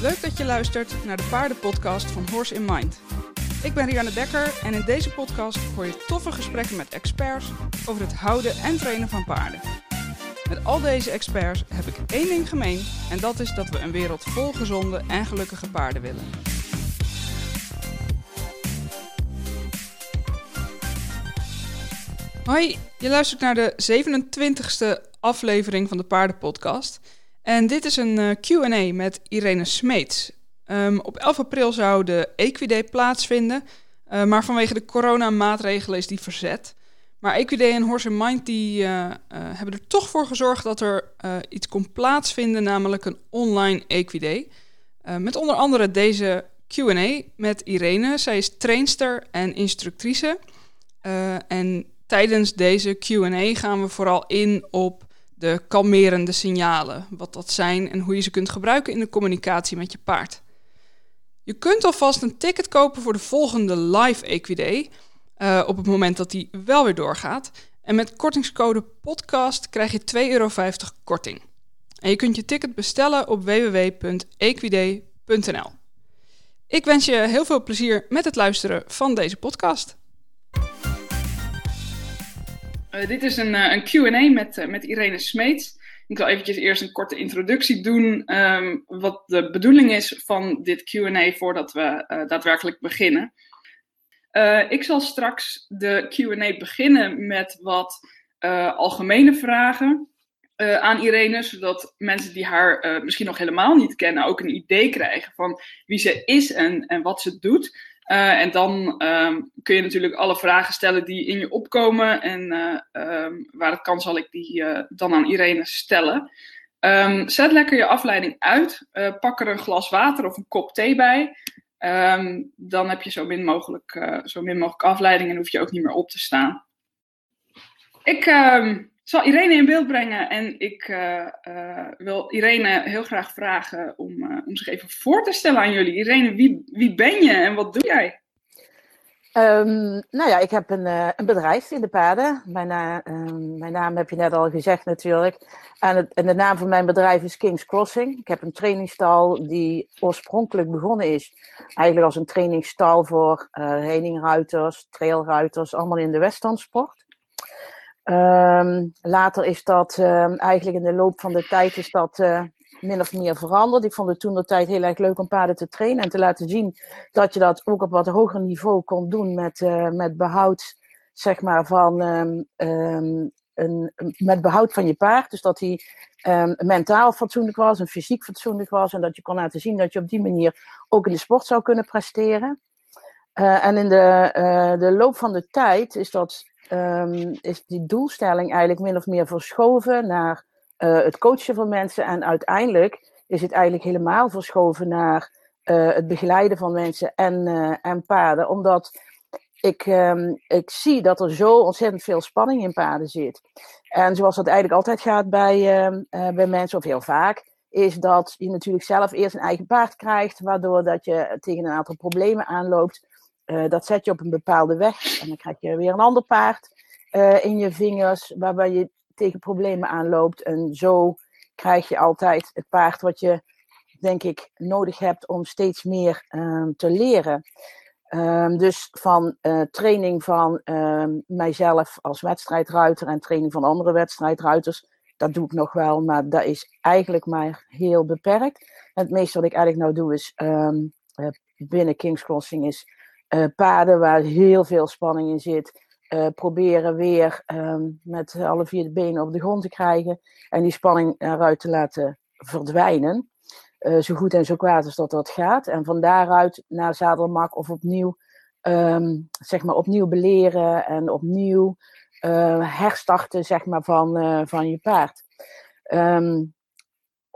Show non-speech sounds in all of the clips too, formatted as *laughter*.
Leuk dat je luistert naar de paardenpodcast van Horse in Mind. Ik ben Rianne Dekker en in deze podcast hoor je toffe gesprekken met experts over het houden en trainen van paarden. Met al deze experts heb ik één ding gemeen en dat is dat we een wereld vol gezonde en gelukkige paarden willen. Hoi, je luistert naar de 27e aflevering van de Paardenpodcast. En dit is een eh, QA met Irene Smeets. Um, op 11 april zou de Equiday plaatsvinden, uh, maar vanwege de coronamaatregelen is die verzet. Maar Equiday en Horse Mind die, uh, hebben er toch voor gezorgd dat er iets kon plaatsvinden, namelijk een online Equiday. met onder andere deze Q&A met Irene. Zij is trainster en instructrice. en tijdens deze Q&A gaan we vooral in op de kalmerende signalen, wat dat zijn en hoe je ze kunt gebruiken in de communicatie met je paard. Je kunt alvast een ticket kopen voor de volgende live Equiday, uh, op het moment dat die wel weer doorgaat. En met kortingscode podcast krijg je 2,50 euro korting. En je kunt je ticket bestellen op www.equiday.nl. Ik wens je heel veel plezier met het luisteren van deze podcast. Uh, dit is een, uh, een Q&A met, uh, met Irene Smeets. Ik zal eventjes eerst een korte introductie doen, um, wat de bedoeling is van dit Q&A voordat we daadwerkelijk beginnen. ik zal straks de Q&A beginnen met wat algemene vragen aan Irene, zodat mensen die haar misschien nog helemaal niet kennen ook een idee krijgen van wie ze is en, en wat ze doet. Uh, en dan um, kun je natuurlijk alle vragen stellen die in je opkomen. En uh, um, waar het kan, zal ik die uh, dan aan Irene stellen. Um, zet lekker je afleiding uit. pak er een glas water of een kop thee bij. dan heb je zo min, mogelijk, zo min mogelijk afleiding en hoef je ook niet meer op te staan. Ik zal Irene in beeld brengen en ik uh, uh, wil Irene heel graag vragen om, uh, om zich even voor te stellen aan jullie. Irene, wie, wie ben je en wat doe jij? Um, nou ja, ik heb een, een bedrijf in de paarden. Mijn, um, mijn, naam heb je net al gezegd natuurlijk. En, de naam van mijn bedrijf is King's Crossing. Ik heb een trainingstal die oorspronkelijk begonnen is. Eigenlijk als een trainingstal voor heeningruiters, trailruiters, allemaal in de westernsport. Um, later is dat uh, eigenlijk in de loop van de tijd is dat uh, min of meer veranderd. Ik vond het toen de tijd heel erg leuk om paarden te trainen en te laten zien dat je dat ook op wat hoger niveau kon doen met, uh, met behoud zeg maar, van um, een, met behoud van je paard. Dus dat hij mentaal fatsoenlijk was en fysiek fatsoenlijk was. En dat je kon laten zien dat je op die manier ook in de sport zou kunnen presteren. Uh, en in de, de loop van de tijd is dat um, is die doelstelling eigenlijk min of meer verschoven naar uh, het coachen van mensen. En uiteindelijk is het eigenlijk helemaal verschoven naar uh, het begeleiden van mensen en, uh, en paarden. Omdat ik, um, ik zie dat er zo ontzettend veel spanning in paarden zit. En zoals dat eigenlijk altijd gaat bij, uh, bij mensen, of heel vaak, is dat je natuurlijk zelf eerst een eigen paard krijgt, waardoor dat je tegen een aantal problemen aanloopt. Uh, dat zet je op een bepaalde weg en dan krijg je weer een ander paard uh, in je vingers, waarbij je tegen problemen aanloopt. En zo krijg je altijd het paard wat je, denk ik, nodig hebt om steeds meer um, te leren. Um, dus van uh, training van um, mijzelf als wedstrijdruiter en training van andere wedstrijdruiters, dat doe ik nog wel, maar dat is eigenlijk maar heel beperkt. Het meeste wat ik eigenlijk nou doe is binnen King's Crossing is uh, paarden waar heel veel spanning in zit. Uh, proberen weer um, met alle vier de benen op de grond te krijgen en die spanning eruit te laten verdwijnen. Uh, zo goed en zo kwaad als dat dat gaat. En van daaruit naar zadelmak of opnieuw, um, zeg maar opnieuw beleren en opnieuw herstarten zeg maar, van, van je paard. Um,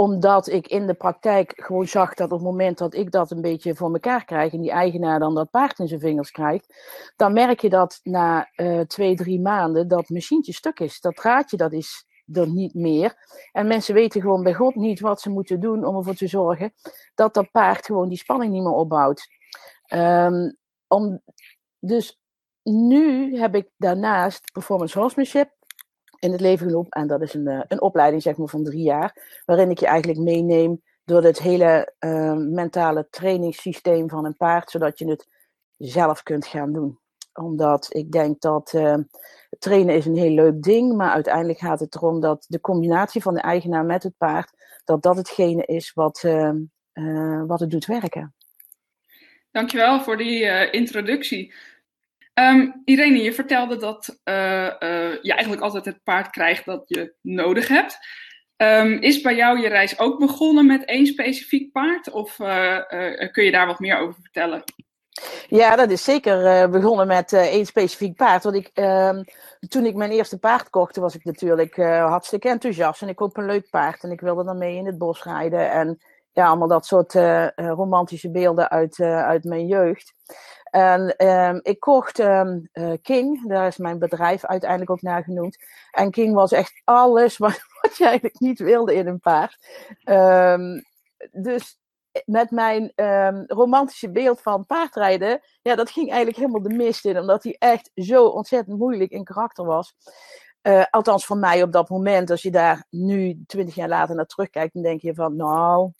omdat ik in de praktijk gewoon zag dat op het moment dat ik dat een beetje voor mekaar krijg en die eigenaar dan dat paard in zijn vingers krijgt, dan merk je dat na uh, twee, drie maanden dat machientje stuk is. Dat draadje dat is er niet meer. En mensen weten gewoon bij God niet wat ze moeten doen om ervoor te zorgen dat dat paard gewoon die spanning niet meer opbouwt. Um, om, dus nu heb ik daarnaast performance horsemanship in het leven geroepen. En dat is een, eh, een opleiding zeg maar, van drie jaar, waarin ik je eigenlijk meeneem door het hele uh, mentale trainingssysteem van een paard, zodat je het zelf kunt gaan doen. Omdat ik denk dat uh, trainen is een heel leuk ding, maar uiteindelijk gaat het erom dat de combinatie van de eigenaar met het paard, dat dat hetgene is wat, uh, wat het doet werken. Dankjewel voor die introductie. Um, Irene, je vertelde dat uh, uh, je eigenlijk altijd het paard krijgt dat je nodig hebt. Um, is bij jou je reis ook begonnen met één specifiek paard? Of uh, kun je daar wat meer over vertellen? Ja, dat is zeker begonnen met één specifiek paard. Want ik, ehm, toen ik mijn eerste paard kocht, was ik natuurlijk hartstikke enthousiast. En ik koop een leuk paard en ik wilde dan mee in het bos rijden. En ja, allemaal dat soort romantische beelden uit, uit mijn jeugd. En um, ik kocht um, uh, King, daar is mijn bedrijf uiteindelijk ook naar genoemd. En King was echt alles wat, *laughs* je eigenlijk niet wilde in een paard. Um, dus met mijn romantische beeld van paardrijden, ja, dat ging eigenlijk helemaal de mist in, omdat hij echt zo ontzettend moeilijk in karakter was. Uh, althans voor mij op dat moment, als je daar nu twintig jaar later naar terugkijkt, dan denk je van, nou,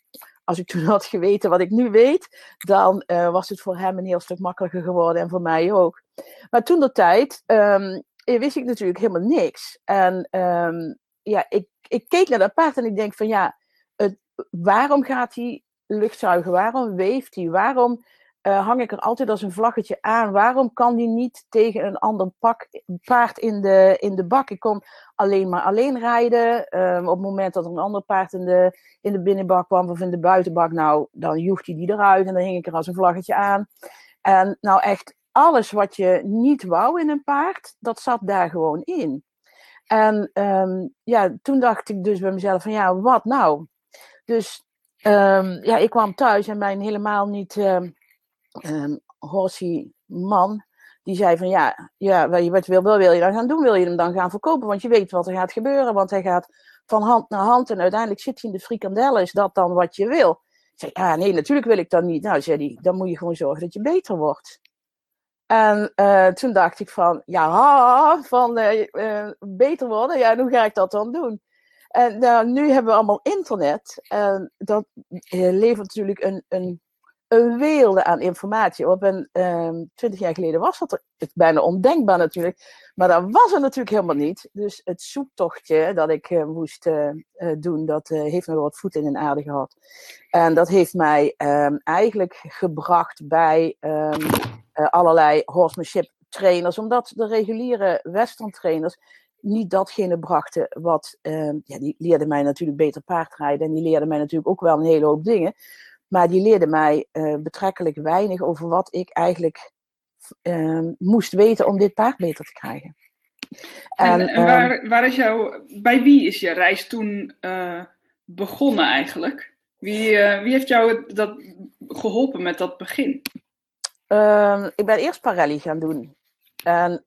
als ik toen *laughs* had geweten wat ik nu weet, dan uh, was het voor hem een heel stuk makkelijker geworden en voor mij ook. Maar toen de tijd um, wist ik natuurlijk helemaal niks. En um, ja, ik, ik keek naar dat paard en ik denk van ja, waarom gaat hij luchtzuigen? Waarom weeft hij? Waarom uh, hang ik er altijd als een vlaggetje aan. Waarom kan die niet tegen een ander pak, paard in de, in de bak? Ik kon alleen maar alleen rijden. Um, op het moment dat er een ander paard in de, in de binnenbak kwam of in de buitenbak, nou, dan joeg hij die eruit en dan hing ik er als een vlaggetje aan. En nou echt alles wat je niet wou in een paard, dat zat daar gewoon in. En um, ja, toen dacht ik dus bij mezelf van ja, wat nou? Dus um, ja, ik kwam thuis en mijn helemaal niet um, man, die zei van ja, ja wat wil, wat wil je dan gaan doen? Wil je hem dan gaan verkopen? Want je weet wat er gaat gebeuren, want hij gaat van hand naar hand en uiteindelijk zit hij in de frikandellen. Is dat dan wat je wil? Ik zei, ja, nee, natuurlijk wil ik dat niet. Nou, zei dan moet je gewoon zorgen dat je beter wordt. En uh, toen dacht ik van, ja, van uh, uh, beter worden, ja, hoe ga ik dat dan doen? En nou, nu hebben we allemaal internet. En dat levert natuurlijk een, een een wereld aan informatie op. En ehm, twintig jaar geleden was dat er, het bijna ondenkbaar natuurlijk. Maar dat was het natuurlijk helemaal niet. Dus het zoektochtje dat ik uh, moest uh, doen, dat heeft me wel wat voet in de aarde gehad. En dat heeft mij um, eigenlijk gebracht bij um, allerlei horsemanship trainers. Omdat de reguliere western trainers niet datgene brachten wat... ja, die leerden mij natuurlijk beter paardrijden. En die leerden mij natuurlijk ook wel een hele hoop dingen. Maar die leerde mij uh, betrekkelijk weinig over wat ik eigenlijk uh, moest weten om dit paard beter te krijgen. En, en, en waar, ehm, waar, is jouw, bij wie is je reis toen uh, begonnen eigenlijk? Wie, uh, wie heeft jou dat geholpen met dat begin? Ehm, ik ben eerst Parelli gaan doen. En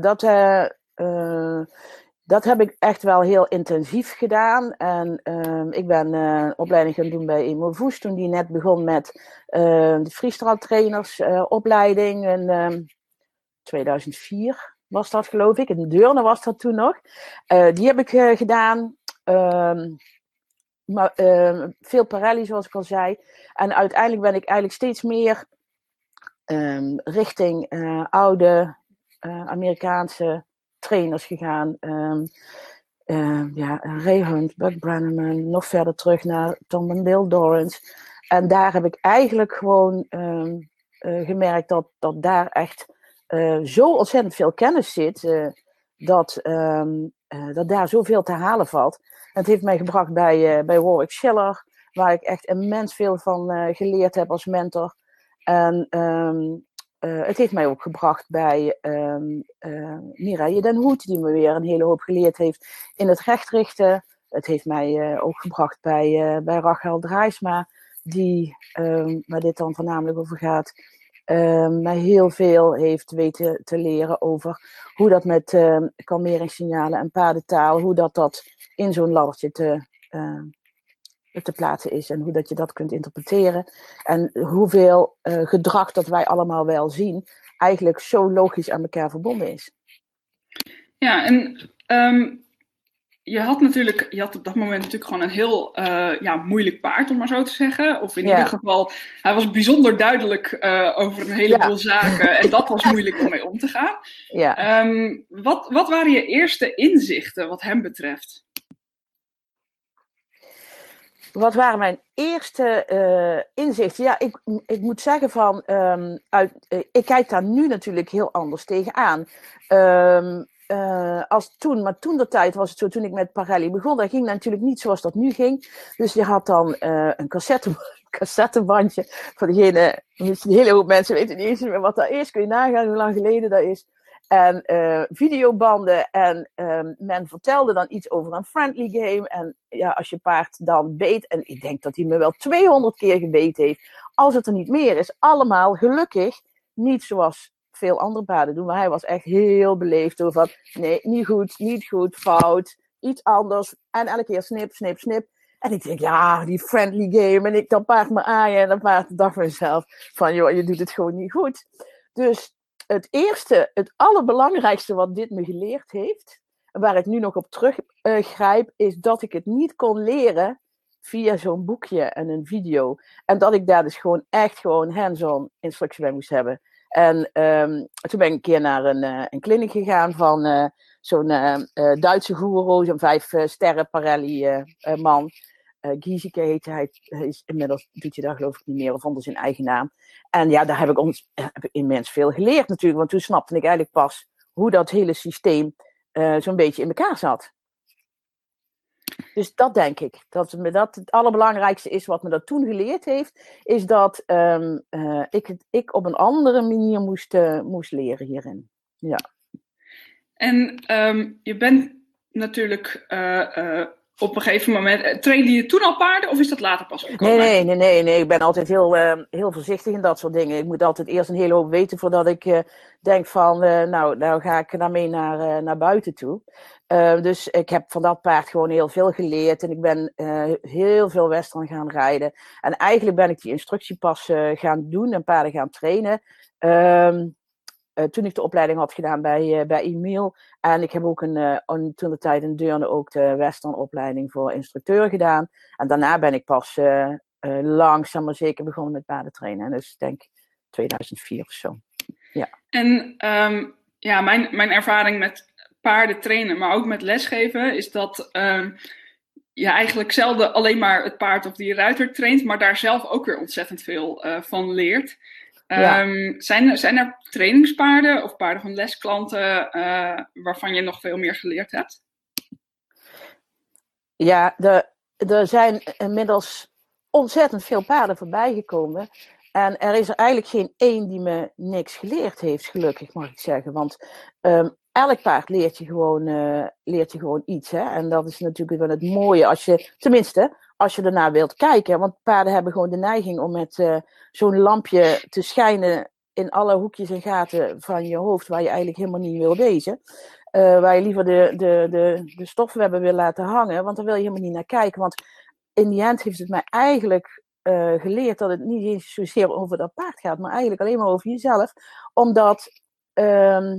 dat, dat heb ik echt wel heel intensief gedaan. En uh, ik ben uh, opleiding gaan doen bij Emo Voes toen die net begon met uh, de freestyle trainers uh, opleiding. In 2004 was dat geloof ik. In Deurne was dat toen nog. die heb ik gedaan. Ehm, maar, ehm, veel Parelli zoals ik al zei. En uiteindelijk ben ik eigenlijk steeds meer richting oude Amerikaanse trainers gegaan. Um, uh, ja, Ray Hunt, Buck Brenneman, nog verder terug naar Tom en Bill Dorrance. En daar heb ik eigenlijk gewoon um, uh, gemerkt dat, dat daar echt uh, zo ontzettend veel kennis zit. Eh, dat, dat daar zoveel te halen valt. En het heeft mij gebracht bij, bij Warwick Schiller, waar ik echt immens veel van geleerd heb als mentor. En uh, het heeft mij ook gebracht bij um, uh, Mireille den Hoed, die me weer een hele hoop geleerd heeft in het rechtrichten. Het heeft mij uh, ook gebracht bij, bij Rachel Draaisma, die, um, waar dit dan voornamelijk over gaat, um, mij heel veel heeft weten te leren over hoe dat met kalmeringssignalen en paardentaal, hoe dat, dat in zo'n laddertje te, te plaatsen is en hoe dat je dat kunt interpreteren. En hoeveel uh, gedrag dat wij allemaal wel zien, eigenlijk zo logisch aan elkaar verbonden is. Ja, en um, je had natuurlijk, je had op dat moment natuurlijk gewoon een heel uh, ja, moeilijk paard, om maar zo te zeggen. Of in ieder geval, hij was bijzonder duidelijk uh, over een heleboel ja. zaken. En dat was *laughs* moeilijk om mee om te gaan. Ja. Um, wat, wat waren je eerste inzichten wat hem betreft? Wat waren mijn eerste uh, inzichten? Ja, ik, ik moet zeggen van, um, uit, ik kijk daar nu natuurlijk heel anders tegenaan. Um, als toen, maar toen de tijd was het zo, toen ik met Parelli begon, dat ging natuurlijk niet zoals dat nu ging. Dus je had dan een cassette, *laughs* cassettebandje. Voor degene, een hele hoop mensen weten niet eens meer wat dat is. Kun je nagaan hoe lang geleden dat is. En uh, videobanden. En um, men vertelde dan iets over een friendly game. En ja, als je paard dan beet, en ik denk dat hij me wel 200 keer gebeten heeft, als het er niet meer is, allemaal gelukkig niet zoals veel andere paarden doen. Maar hij was echt heel beleefd over van, nee, niet goed, niet goed, fout, iets anders. En elke keer snip, snip, snip. En ik denk, ja, die friendly game. En ik dan paard me aaien en dan paard dacht vanzelf van, joh, je doet het gewoon niet goed. Dus het eerste, het allerbelangrijkste wat dit me geleerd heeft, waar ik nu nog op teruggrijp, uh, is dat ik het niet kon leren via zo'n boekje en een video. En dat ik daar dus gewoon echt gewoon hands-on instructie bij moest hebben. En um, toen ben ik een keer naar een, uh, een kliniek gegaan van uh, zo'n Duitse goeroe, zo'n vijf sterren Parelli man. Gieseke heette hij, is, inmiddels doet je dat geloof ik niet meer, of onder zijn eigen naam. En ja, daar heb ik, ons, heb ik immens veel geleerd natuurlijk, want toen snapte ik eigenlijk pas hoe dat hele systeem zo'n beetje in elkaar zat. Dus dat denk ik. Dat, dat het allerbelangrijkste is wat me dat toen geleerd heeft, is dat um, uh, ik, ik op een andere manier moest, uh, moest leren hierin. Ja. En um, je bent natuurlijk uh, op een gegeven moment. trainde je toen al paarden of is dat later pas gekomen? Nee, nee, nee, nee. Ik ben altijd heel, heel voorzichtig in dat soort dingen. Ik moet altijd eerst een hele hoop weten voordat ik denk van, nou, nou ga ik daarmee naar, naar buiten toe. Dus ik heb van dat paard gewoon heel veel geleerd. En ik ben heel veel western gaan rijden. En eigenlijk ben ik die instructiepas uh, gaan doen en paarden gaan trainen. Um, toen ik de opleiding had gedaan bij, bij Emiel. En ik heb ook een, een, toen de tijd in Deurne ook de western opleiding voor instructeur gedaan. En daarna ben ik pas langzaam maar zeker begonnen met paarden trainen. Dus denk 2004 of zo. Ja. En um, ja, mijn, mijn ervaring met paarden trainen, maar ook met lesgeven, is dat uh, je eigenlijk zelden alleen maar het paard of die ruiter traint, maar daar zelf ook weer ontzettend veel uh, van leert. Um, zijn, zijn er trainingspaarden of paarden van lesklanten uh, waarvan je nog veel meer geleerd hebt? Ja, er, er zijn inmiddels ontzettend veel paarden voorbij gekomen. En er is er eigenlijk geen één die me niks geleerd heeft, gelukkig mag ik zeggen. Want um, elk paard leert je gewoon, uh, leert je gewoon iets. Hè? En dat is natuurlijk wel het mooie als je, tenminste, als je ernaar wilt kijken. Want paarden hebben gewoon de neiging om met uh, zo'n lampje te schijnen in alle hoekjes en gaten van je hoofd, waar je eigenlijk helemaal niet wil wezen. Uh, waar je liever de, de, de, de stofwebben wil laten hangen, want daar wil je helemaal niet naar kijken. Want in die end heeft het mij eigenlijk uh, geleerd dat het niet eens zozeer over dat paard gaat, maar eigenlijk alleen maar over jezelf. Omdat uh,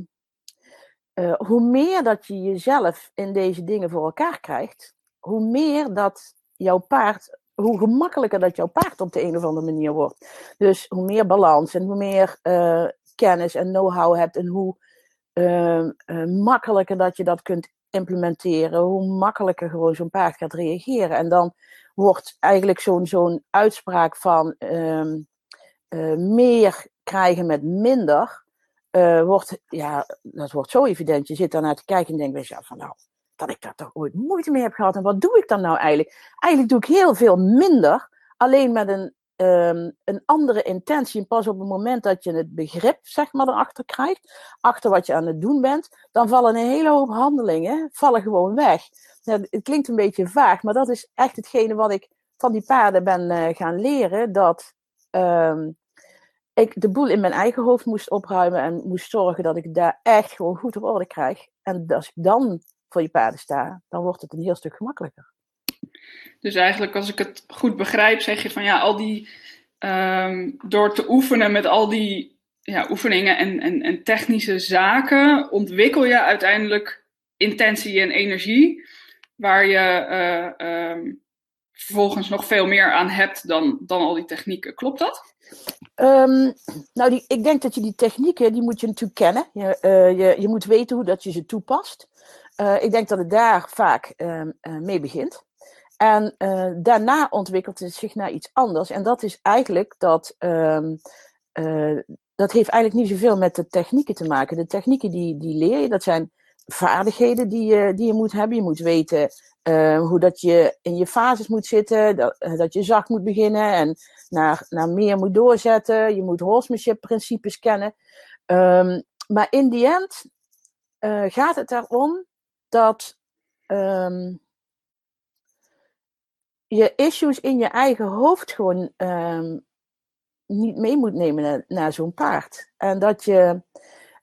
hoe meer dat je jezelf in deze dingen voor elkaar krijgt, hoe meer dat jouw paard, hoe gemakkelijker dat jouw paard op de een of andere manier wordt. Dus hoe meer balans en hoe meer uh, kennis en know-how hebt en hoe uh, makkelijker dat je dat kunt implementeren, hoe makkelijker gewoon zo'n paard gaat reageren. En dan wordt eigenlijk zo'n zo'n uitspraak van ehm, meer krijgen met minder wordt, ja, dat wordt zo evident. Je zit daarnaar te kijken en denkt jezelf van nou, dat ik daar toch ooit moeite mee heb gehad. En wat doe ik dan nou eigenlijk? Eigenlijk doe ik heel veel minder, alleen met een, um, een andere intentie. En pas op het moment dat je het begrip, zeg maar, erachter krijgt, achter wat je aan het doen bent, dan vallen een hele hoop handelingen, vallen gewoon weg. Nou, het klinkt een beetje vaag, maar dat is echt hetgene wat ik van die paarden ben uh, gaan leren. Dat um, ik de boel in mijn eigen hoofd moest opruimen en moest zorgen dat ik daar echt gewoon goed op orde krijg. En als ik dan voor je paarden sta, dan wordt het een heel stuk gemakkelijker. Dus eigenlijk, als ik het goed begrijp, zeg je van ja, al die um, door te oefenen met al die ja, oefeningen en, en, en technische zaken ontwikkel je uiteindelijk intentie en energie, waar je eh, ehm, vervolgens nog veel meer aan hebt dan, dan al die technieken. Klopt dat? Ehm, nou, die, ik denk dat je die technieken, die moet je natuurlijk kennen. Je, uh, je, je moet weten hoe dat je ze toepast. Uh, ik denk dat het daar vaak uh, mee begint. En daarna ontwikkelt het zich naar iets anders. En dat is eigenlijk dat. Um, dat heeft eigenlijk niet zoveel met de technieken te maken. De technieken die, die leer je, dat zijn vaardigheden die je, die je moet hebben. Je moet weten hoe dat je in je fases moet zitten, dat, dat je zacht moet beginnen en naar, naar meer moet doorzetten. Je moet horsemanship principes kennen. Um, maar in die end gaat het erom dat um, je issues in je eigen hoofd gewoon um, niet mee moet nemen naar, naar zo'n paard. En dat je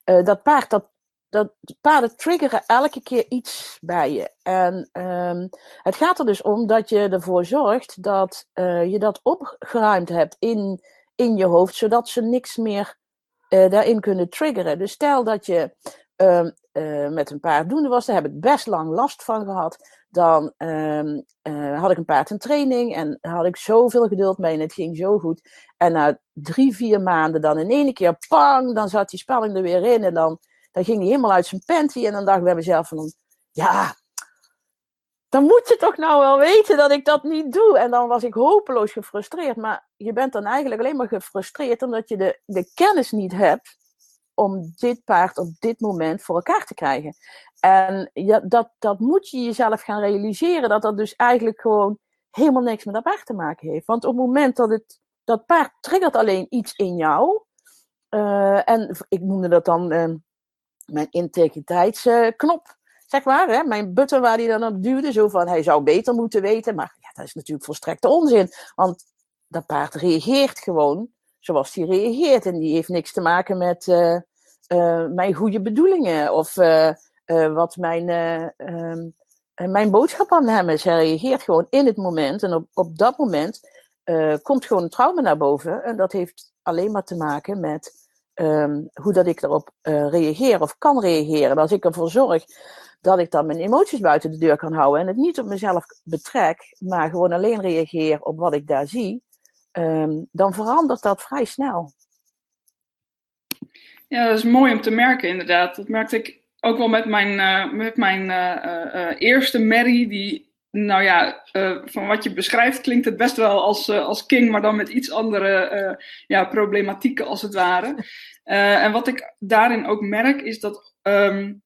uh, dat paard, dat, dat paarden triggeren elke keer iets bij je. En um, het gaat er dus om dat je ervoor zorgt dat uh, je dat opgeruimd hebt in, in je hoofd, zodat ze niks meer uh, daarin kunnen triggeren. Dus stel dat je uh, met een paard doende was, daar heb ik best lang last van gehad. Dan um, had ik een paard in training en had ik zoveel geduld mee en het ging zo goed. En na drie, vier maanden dan in één keer, pang, dan zat die spanning er weer in en dan dan ging hij helemaal uit zijn panty en dan dacht ik bij mezelf van, ja, dan moet je toch nou wel weten dat ik dat niet doe. En dan was ik hopeloos gefrustreerd. Maar je bent dan eigenlijk alleen maar gefrustreerd omdat je de, de kennis niet hebt om dit paard op dit moment voor elkaar te krijgen. En ja, dat, dat moet je jezelf gaan realiseren, dat dat dus eigenlijk gewoon helemaal niks met dat paard te maken heeft. Want op het moment dat het, dat paard triggert alleen iets in jou, uh, en ik noemde dat dan uh, mijn integriteitsknop, zeg maar. Hè? Mijn button waar hij dan op duwde. Zo van, hij zou beter moeten weten. Maar ja, dat is natuurlijk volstrekte onzin. Want dat paard reageert gewoon zoals hij reageert. En die heeft niks te maken met uh, mijn goede bedoelingen. Of uh, wat mijn, ehm, mijn boodschap aan hem is. Hij reageert gewoon in het moment. En op, op dat moment komt gewoon een trauma naar boven. En dat heeft alleen maar te maken met um, hoe dat ik erop reageer of kan reageren. Als ik ervoor zorg dat ik dan mijn emoties buiten de deur kan houden en het niet op mezelf betrek, maar gewoon alleen reageer op wat ik daar zie, um, dan verandert dat vrij snel. Ja, dat is mooi om te merken, inderdaad. Dat merkte ik ook wel met mijn, uh, met mijn uh, uh, eerste Mary, die nou ja, van wat je beschrijft klinkt het best wel als, als King, maar dan met iets andere ja, problematieken als het ware. *laughs* en wat ik daarin ook merk is dat um,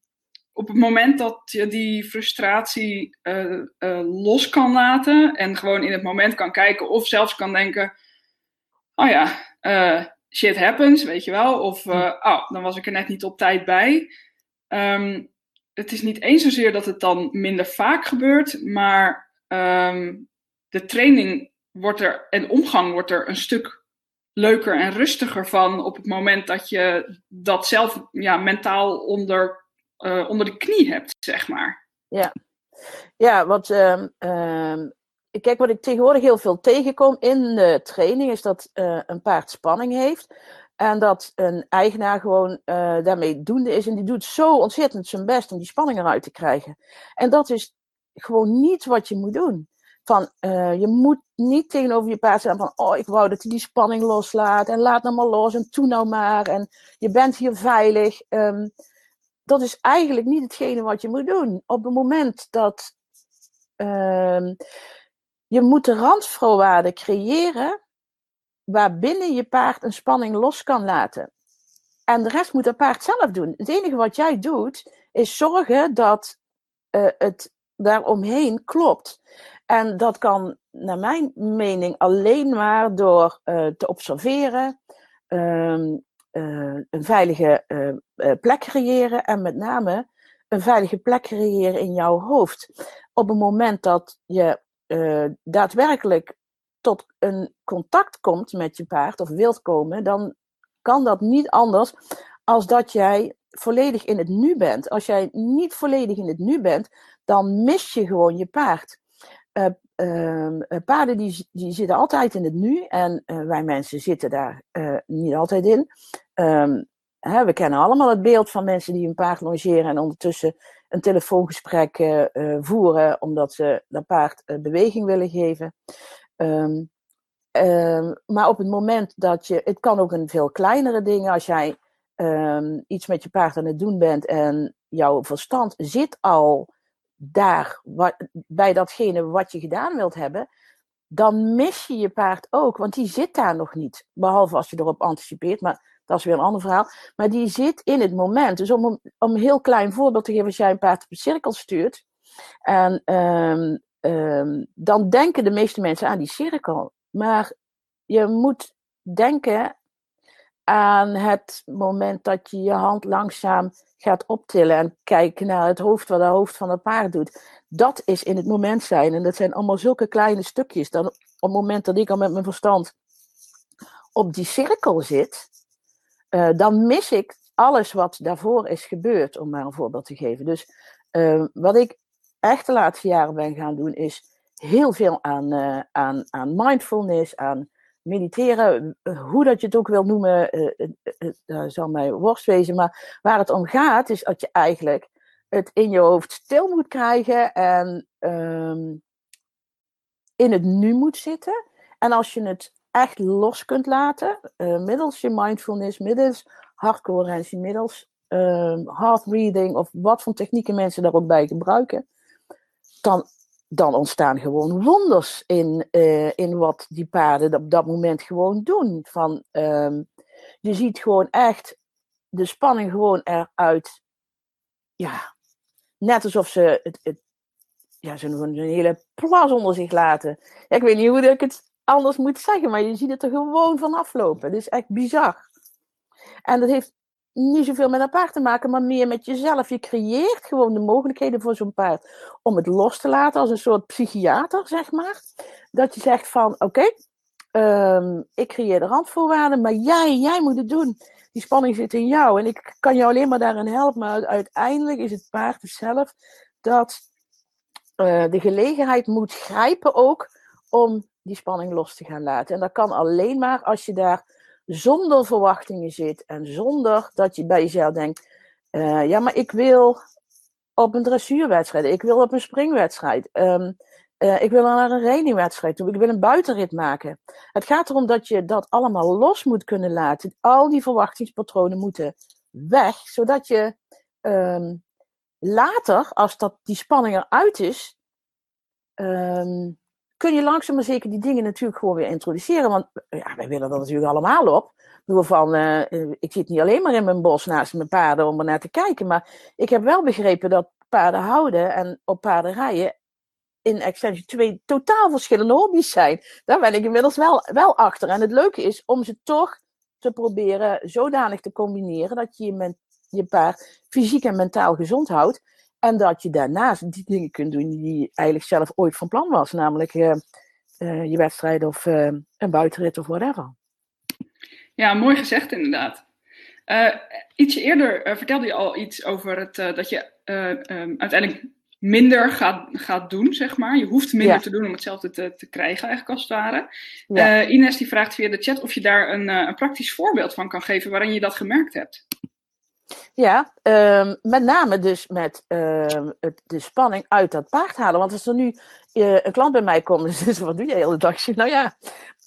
op het moment dat je die frustratie los kan laten en gewoon in het moment kan kijken of zelfs kan denken, oh ja, shit happens, weet je wel, of oh, dan was ik er net niet op tijd bij. Um, het is niet eens zozeer dat het dan minder vaak gebeurt, maar um, de training wordt er en omgang wordt er een stuk leuker en rustiger van op het moment dat je dat zelf ja, mentaal onder, uh, onder de knie hebt, zeg maar. Ja, ja wat, uh, uh, kijk, wat ik tegenwoordig heel veel tegenkom in de training is dat uh, een paard spanning heeft. En dat een eigenaar gewoon uh, daarmee doende is. En die doet zo ontzettend zijn best om die spanning eruit te krijgen. En dat is gewoon niet wat je moet doen. Van, uh, je moet niet tegenover je paard zeggen van, oh, ik wou dat hij die spanning loslaat. En laat nou maar los en toe nou maar. En je bent hier veilig. Um, dat is eigenlijk niet hetgene wat je moet doen. Op het moment dat um, je moet de randvoorwaarden creëren waarbinnen je paard een spanning los kan laten. En de rest moet het paard zelf doen. Het enige wat jij doet, is zorgen dat uh, het daaromheen klopt. En dat kan, naar mijn mening, alleen maar door uh, te observeren, uh, een veilige plek creëren en met name een veilige plek creëren in jouw hoofd. Op het moment dat je daadwerkelijk tot een contact komt met je paard of wilt komen, dan kan dat niet anders als dat jij volledig in het nu bent. Als jij niet volledig in het nu bent, dan mis je gewoon je paard. Uh, uh, paarden die, die zitten altijd in het nu en wij mensen zitten daar niet altijd in. ehm, hè, we kennen allemaal het beeld van mensen die een paard longeren en ondertussen een telefoongesprek uh, voeren omdat ze dat paard uh, beweging willen geven. Um, um, maar op het moment dat je, het kan ook een veel kleinere dingen, als jij um, iets met je paard aan het doen bent en jouw verstand zit al daar wat, bij datgene wat je gedaan wilt hebben, dan mis je je paard ook, want die zit daar nog niet. Behalve als je erop anticipeert, maar dat is weer een ander verhaal. Maar die zit in het moment. Dus om, om een heel klein voorbeeld te geven, als jij een paard op een cirkel stuurt, en um, um, dan denken de meeste mensen aan die cirkel. Maar je moet denken aan het moment dat je je hand langzaam gaat optillen en kijken naar het hoofd, wat het hoofd van het paard doet. Dat is in het moment zijn. En dat zijn allemaal zulke kleine stukjes. Dan op het moment dat ik al met mijn verstand op die cirkel zit, uh, dan mis ik alles wat daarvoor is gebeurd, om maar een voorbeeld te geven. Dus uh, wat ik echt de laatste jaren ben gaan doen, is heel veel aan, uh, aan, aan mindfulness, aan mediteren, hoe dat je het ook wil noemen, uh, zal mij worst wezen. Maar waar het om gaat, is dat je eigenlijk het in je hoofd stil moet krijgen en um, in het nu moet zitten. En als je het echt los kunt laten, uh, middels je mindfulness, middels hartcoherentie, middels uh, heart breathing of wat voor technieken mensen daar ook bij gebruiken, dan, dan ontstaan gewoon wonders in, uh, in wat die paarden op dat moment gewoon doen. Van, um, je ziet gewoon echt de spanning gewoon eruit, ja, net alsof ze het, het ja, een hele plas onder zich laten. Ik weet niet hoe ik het anders moet zeggen, maar je ziet het er gewoon van aflopen. Het is echt bizar. En dat heeft niet zoveel met een paard te maken, maar meer met jezelf. Je creëert gewoon de mogelijkheden voor zo'n paard om het los te laten als een soort psychiater, zeg maar. Dat je zegt van, oké, um, ik creëer de randvoorwaarden, maar jij, jij moet het doen. Die spanning zit in jou en ik kan jou alleen maar daarin helpen, maar uiteindelijk is het paard zelf dat uh, de gelegenheid moet grijpen ook om die spanning los te gaan laten. En dat kan alleen maar als je daar zonder verwachtingen zit en zonder dat je bij jezelf denkt: uh, ja, maar ik wil op een dressuurwedstrijd, ik wil op een springwedstrijd, um, uh, ik wil naar een trainingwedstrijd toe, ik wil een buitenrit maken. Het gaat erom dat je dat allemaal los moet kunnen laten. Al die verwachtingspatronen moeten weg, zodat je um, later, als dat, die spanning eruit is, um, kun je langzaam maar zeker die dingen natuurlijk gewoon weer introduceren. Want ja, wij willen er natuurlijk allemaal op. Door van, uh, ik zit niet alleen maar in mijn bos naast mijn paarden om er naar te kijken. Maar ik heb wel begrepen dat paarden houden en op paarden rijden in extensie twee totaal verschillende hobby's zijn. Daar ben ik inmiddels wel, wel achter. En het leuke is om ze toch te proberen zodanig te combineren dat je je, je paard fysiek en mentaal gezond houdt. En dat je daarnaast die dingen kunt doen die je eigenlijk zelf ooit van plan was. Namelijk uh, uh, je wedstrijd of uh, een buitenrit of whatever. Ja, mooi gezegd inderdaad. ietsje eerder vertelde je al iets over het, dat je um, uiteindelijk minder gaat, gaat doen, zeg maar. Je hoeft minder ja. te doen om hetzelfde te, te krijgen, eigenlijk als het ware. Ja. Ines die vraagt via de chat of je daar een, een praktisch voorbeeld van kan geven waarin je dat gemerkt hebt. Ja, um, met name dus met het, de spanning uit dat paard halen. Want als er nu uh, een klant bij mij komt *laughs* en zegt, wat doe je de hele dag? Nou ja,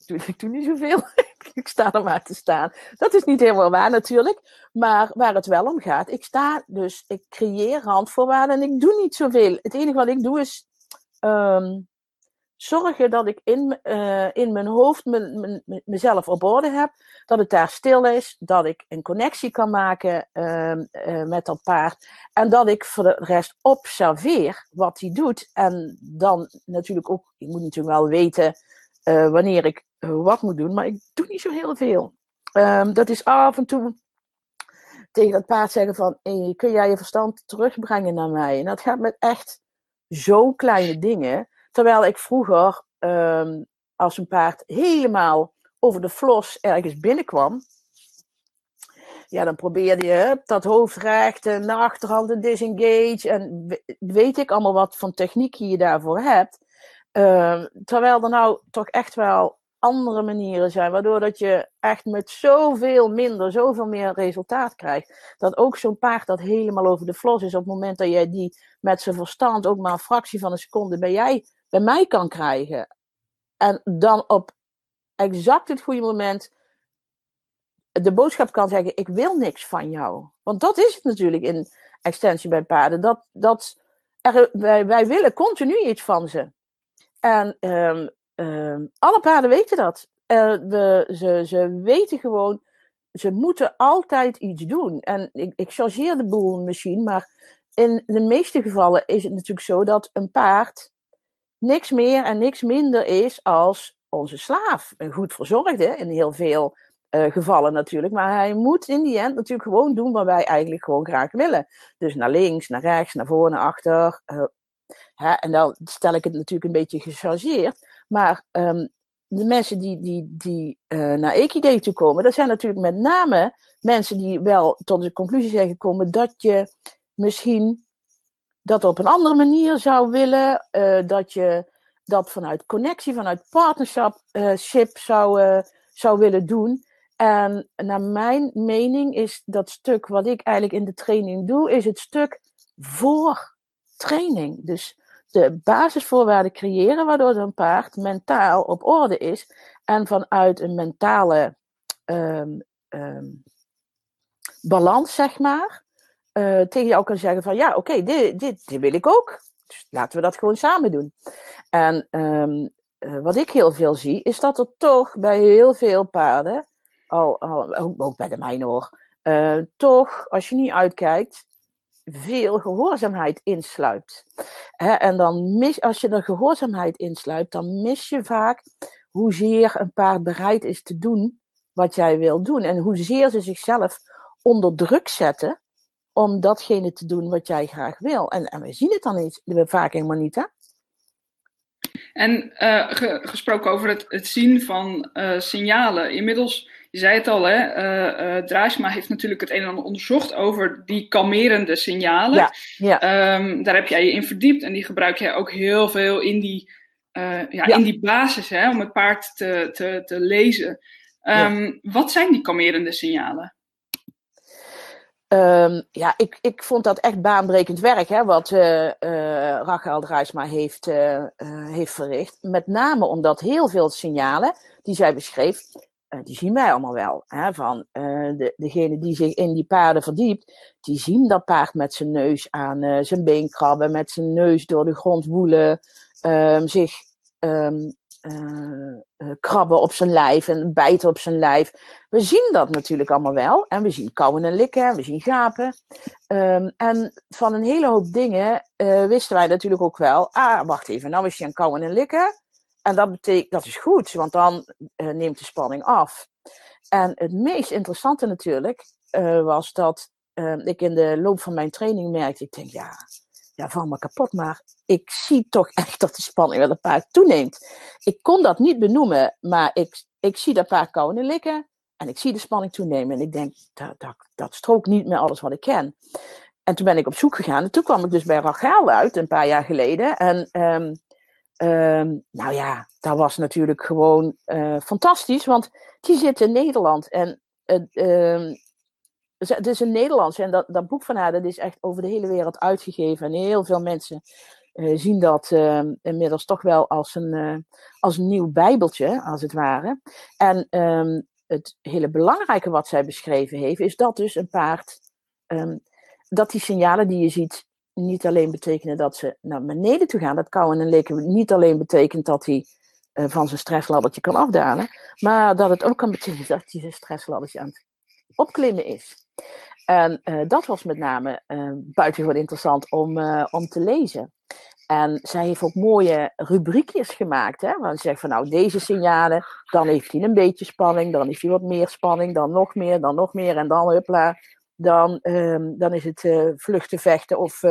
ik doe niet zoveel. *laughs* ik sta er maar te staan. Dat is niet helemaal waar natuurlijk. Maar waar het wel om gaat, ik sta dus, ik creëer handvoorwaarden en ik doe niet zoveel. Het enige wat ik doe is um, zorgen dat ik in, uh, in mijn hoofd me, me, mezelf op orde heb. Dat het daar stil is. Dat ik een connectie kan maken uh, uh, met dat paard. En dat ik voor de rest observeer wat hij doet. En dan natuurlijk ook, ik moet natuurlijk wel weten wanneer ik wat moet doen. Maar ik doe niet zo heel veel. Um, dat is af en toe tegen dat paard zeggen van, kun jij je verstand terugbrengen naar mij? En dat gaat met echt zo kleine dingen. Terwijl ik vroeger, um, als een paard helemaal over de flos ergens binnenkwam, ja, dan probeerde je dat hoofd recht en naar achterhand en disengage. En weet ik allemaal wat van techniek je daarvoor hebt. Uh, terwijl er nou toch echt wel andere manieren zijn, waardoor dat je echt met zoveel minder, zoveel meer resultaat krijgt. Dat ook zo'n paard dat helemaal over de flos is, op het moment dat jij die met zijn verstand ook maar een fractie van een seconde bij, jij, bij mij kan krijgen. En dan op exact het goede moment de boodschap kan zeggen: Ik wil niks van jou. Want dat is het natuurlijk in extensie bij paarden. Dat, dat wij, wij willen continu iets van ze. En um, um, alle paarden weten dat. Uh, we, ze, ze weten gewoon, ze moeten altijd iets doen. En ik, ik chargeer de boel misschien, maar in de meeste gevallen is het natuurlijk zo dat een paard niks meer en niks minder is als onze slaaf. Een goed verzorgde in heel veel uh, gevallen natuurlijk. Maar hij moet in die end natuurlijk gewoon doen wat wij eigenlijk gewoon graag willen. Dus naar links, naar rechts, naar voren, naar achter. Uh, hè, en dan stel ik het natuurlijk een beetje gechargeerd. Maar um, de mensen die, die, die uh, naar Equidate toe komen, dat zijn natuurlijk met name mensen die wel tot de conclusie zijn gekomen dat je misschien dat op een andere manier zou willen. dat je dat vanuit connectie, vanuit partnership zou, zou willen doen. En naar mijn mening is dat stuk wat ik eigenlijk in de training doe, is het stuk voor training. Dus de basisvoorwaarden creëren waardoor een paard mentaal op orde is en vanuit een mentale um, um, balans, zeg maar, uh, tegen jou kan zeggen van ja, oké, dit, dit, dit, wil ik ook. Dus laten we dat gewoon samen doen. En um, uh, wat ik heel veel zie, is dat er toch bij heel veel paarden al, al ook, bij de mijne hoor, uh, toch, als je niet uitkijkt, veel gehoorzaamheid insluipt. Hè, en dan mis, als je er gehoorzaamheid insluipt, dan mis je vaak hoezeer een paard bereid is te doen wat jij wil doen. En hoezeer ze zichzelf onder druk zetten om datgene te doen wat jij graag wil. En, en we zien het dan niet, we vaak helemaal niet, hè? En uh, ge, gesproken over het, het zien van uh, signalen. Inmiddels je zei het al, hè, uh, Draaisma heeft natuurlijk het een en ander onderzocht over die kalmerende signalen. Ja, ja. Um, daar heb jij je in verdiept en die gebruik jij ook heel veel in die, ja, ja, in die basis hè, om het paard te, te, te lezen. Um, wat zijn die kalmerende signalen? Um, ja, ik, ik vond dat echt baanbrekend werk, hè, wat uh, uh, Rachel Draaisma heeft, uh, heeft verricht. Met name omdat heel veel signalen die zij beschreef, die zien wij allemaal wel. Hè, van de, degene die zich in die paarden verdiept, die zien dat paard met zijn neus aan zijn been krabben, met zijn neus door de grond woelen, um, zich um, krabben op zijn lijf en bijten op zijn lijf. We zien dat natuurlijk allemaal wel. En we zien kauwen en likken, we zien gapen. Um, en van een hele hoop dingen wisten wij natuurlijk ook wel. Ah, wacht even, nou is je aan kauwen en likken. En dat betekent, dat is goed, want dan neemt de spanning af. En het meest interessante natuurlijk was dat uh, ik in de loop van mijn training merkte, ik denk, ja, ja, val me kapot, maar ik zie toch echt dat de spanning wel een paard toeneemt. Ik kon dat niet benoemen, maar ik, ik zie dat paard kauwen en likken en ik zie de spanning toenemen. En ik denk, dat, dat, dat strookt niet met alles wat ik ken. En toen ben ik op zoek gegaan en toen kwam ik dus bij Rachel uit, een paar jaar geleden. En um, Um, nou ja, dat was natuurlijk gewoon uh, fantastisch, want die zit in Nederland. En uh, het is een Nederlands en dat, dat boek van haar dat is echt over de hele wereld uitgegeven. En heel veel mensen uh, zien dat ehm, inmiddels toch wel als een, eh, als nieuw bijbeltje, als het ware. En um, het hele belangrijke wat zij beschreven heeft, is dat dus een paard, dat die signalen die je ziet, niet alleen betekenen dat ze naar beneden toe gaan. Dat kauwen en likken niet alleen betekent dat hij van zijn stressladdertje kan afdalen, maar dat het ook kan betekenen dat hij zijn stressladdertje aan het opklimmen is. En uh, dat was met name uh, buitengewoon interessant om, om te lezen. En zij heeft ook mooie rubriekjes gemaakt. Hè, waar ze zegt van nou, deze signalen, dan heeft hij een beetje spanning, dan heeft hij wat meer spanning, dan nog meer, dan nog meer en dan huppla, dan, um, dan is het vluchten, vechten of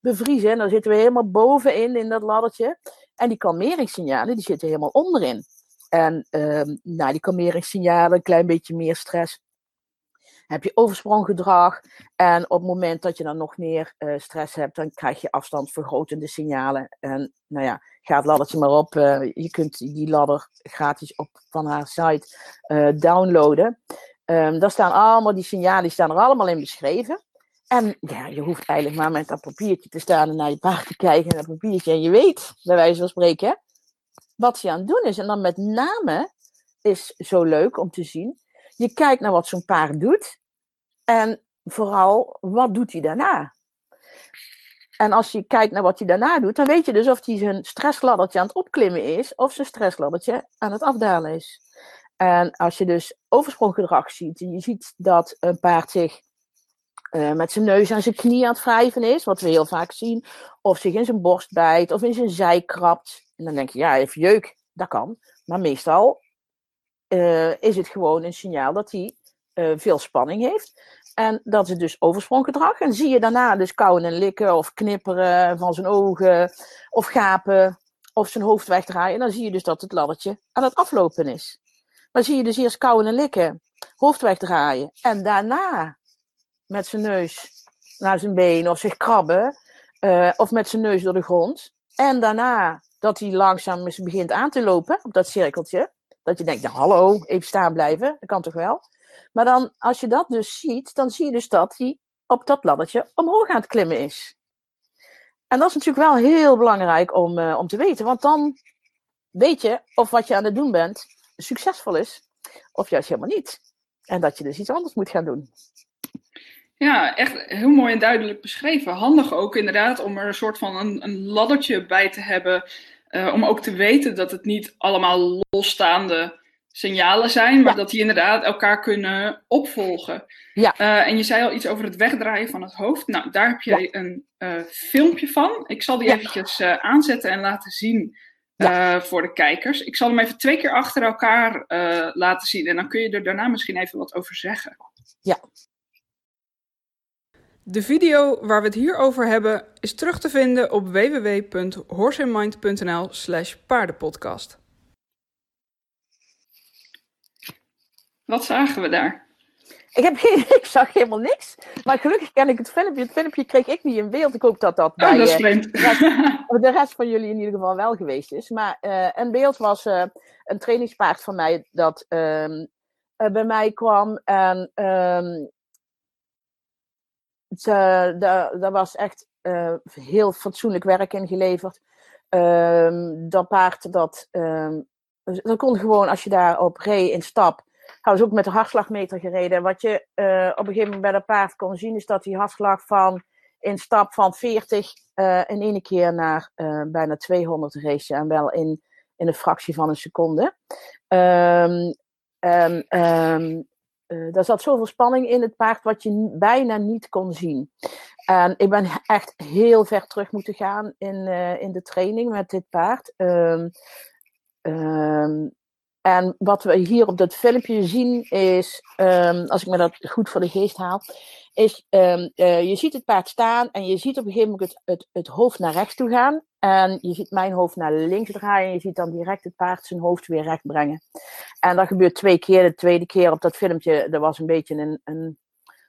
bevriezen. En dan zitten we helemaal bovenin in dat laddertje. En die kalmeringssignalen, die zitten helemaal onderin. En um, nou, die kalmeringssignalen, een klein beetje meer stress. Heb je overspronggedrag. En op het moment dat je dan nog meer uh, stress hebt, dan krijg je afstandsvergrotende signalen. En nou ja, ga het laddertje maar op. Uh, je kunt die ladder gratis op van haar site uh, downloaden. Um, daar staan allemaal, die signalen die staan er allemaal in beschreven. En ja, je hoeft eigenlijk maar met dat papiertje te staan en naar je paard te kijken en dat papiertje. En je weet, bij wijze van spreken, wat ze aan het doen is. En dan met name is zo leuk om te zien. Je kijkt naar wat zo'n paard doet. En vooral, wat doet hij daarna? En als je kijkt naar wat hij daarna doet, dan weet je dus of hij zijn stressladdertje aan het opklimmen is, of zijn stressladdertje aan het afdalen is. En als je dus overspronggedrag ziet, je ziet dat een paard zich uh, met zijn neus aan zijn knie aan het wrijven is, wat we heel vaak zien, of zich in zijn borst bijt, of in zijn zij krabt. En dan denk je, ja, even jeuk, dat kan. Maar meestal uh, is het gewoon een signaal dat hij uh, veel spanning heeft. En dat is dus overspronggedrag. En zie je daarna dus kauwen en likken of knipperen van zijn ogen of gapen of zijn hoofd wegdraaien. Dan zie je dus dat het laddertje aan het aflopen is. Maar zie je dus eerst kauwen en likken, hoofd wegdraaien en daarna met zijn neus naar zijn been of zich krabben uh, of met zijn neus door de grond. En daarna dat hij langzaam begint aan te lopen op dat cirkeltje. Dat je denkt, nou, hallo, even staan blijven. Dat kan toch wel? Maar dan, als je dat dus ziet, dan zie je dus dat hij op dat laddertje omhoog aan het klimmen is. En dat is natuurlijk wel heel belangrijk om, uh, om te weten. Want dan weet je of wat je aan het doen bent succesvol is, of juist helemaal niet. En dat je dus iets anders moet gaan doen. Ja, echt heel mooi en duidelijk beschreven. Handig ook inderdaad om er een soort van een, een laddertje bij te hebben. Uh, om ook te weten dat het niet allemaal losstaande signalen zijn, maar ja. dat die inderdaad elkaar kunnen opvolgen. Ja. Uh, en je zei al iets over het wegdraaien van het hoofd. Nou, daar heb je ja. een uh, filmpje van. Ik zal die ja. eventjes aanzetten en laten zien voor de kijkers. Ik zal hem even twee keer achter elkaar laten zien en dan kun je er daarna misschien even wat over zeggen. Ja. De video waar we het hier over hebben is terug te vinden op www.horseandmind.nl slash paardenpodcast. Wat zagen we daar? Ik, heb, *laughs* ik zag helemaal niks. Maar gelukkig ken ik het filmpje. Het filmpje kreeg ik niet in beeld. Ik hoop dat dat oh, bij dat is de, rest, *laughs* de, rest, van jullie in ieder geval wel geweest is. Maar uh, een beeld was uh, een trainingspaard van mij dat uh, bij mij kwam. En um, daar was echt heel fatsoenlijk werk in geleverd. Um, dat paard dat, dat kon gewoon als je daar op reed in stap Trouwens ook met de hartslagmeter gereden. Wat je uh, op een gegeven moment bij dat paard kon zien, is dat die hartslag van in stap van 40 uh, in één keer naar bijna 200 race. En wel in, in een fractie van een seconde. Um, um, daar zat zoveel spanning in het paard wat je bijna niet kon zien. En ik ben echt heel ver terug moeten gaan in, in de training met dit paard. Um, en wat we hier op dat filmpje zien is, um, als ik me dat goed voor de geest haal, is um, uh, je ziet het paard staan en je ziet op een gegeven moment het, het, hoofd naar rechts toe gaan. En je ziet mijn hoofd naar links draaien en je ziet dan direct het paard zijn hoofd weer recht brengen. En dat gebeurt twee keer. De tweede keer op dat filmpje, dat was een beetje een, een,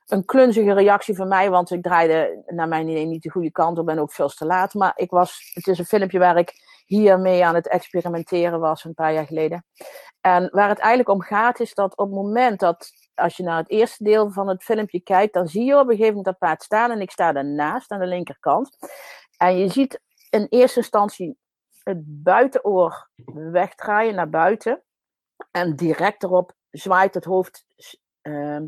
een klunzige reactie van mij, want ik draaide naar mijn idee niet de goede kant op en ook veel te laat. Maar ik was, het is een filmpje waar ik hiermee aan het experimenteren was een paar jaar geleden. En waar het eigenlijk om gaat is dat op het moment dat, als je naar het eerste deel van het filmpje kijkt, dan zie je op een gegeven moment dat paard staan en ik sta daarnaast aan de linkerkant. En je ziet in eerste instantie het buitenoor wegdraaien naar buiten. En direct erop zwaait het hoofd uh,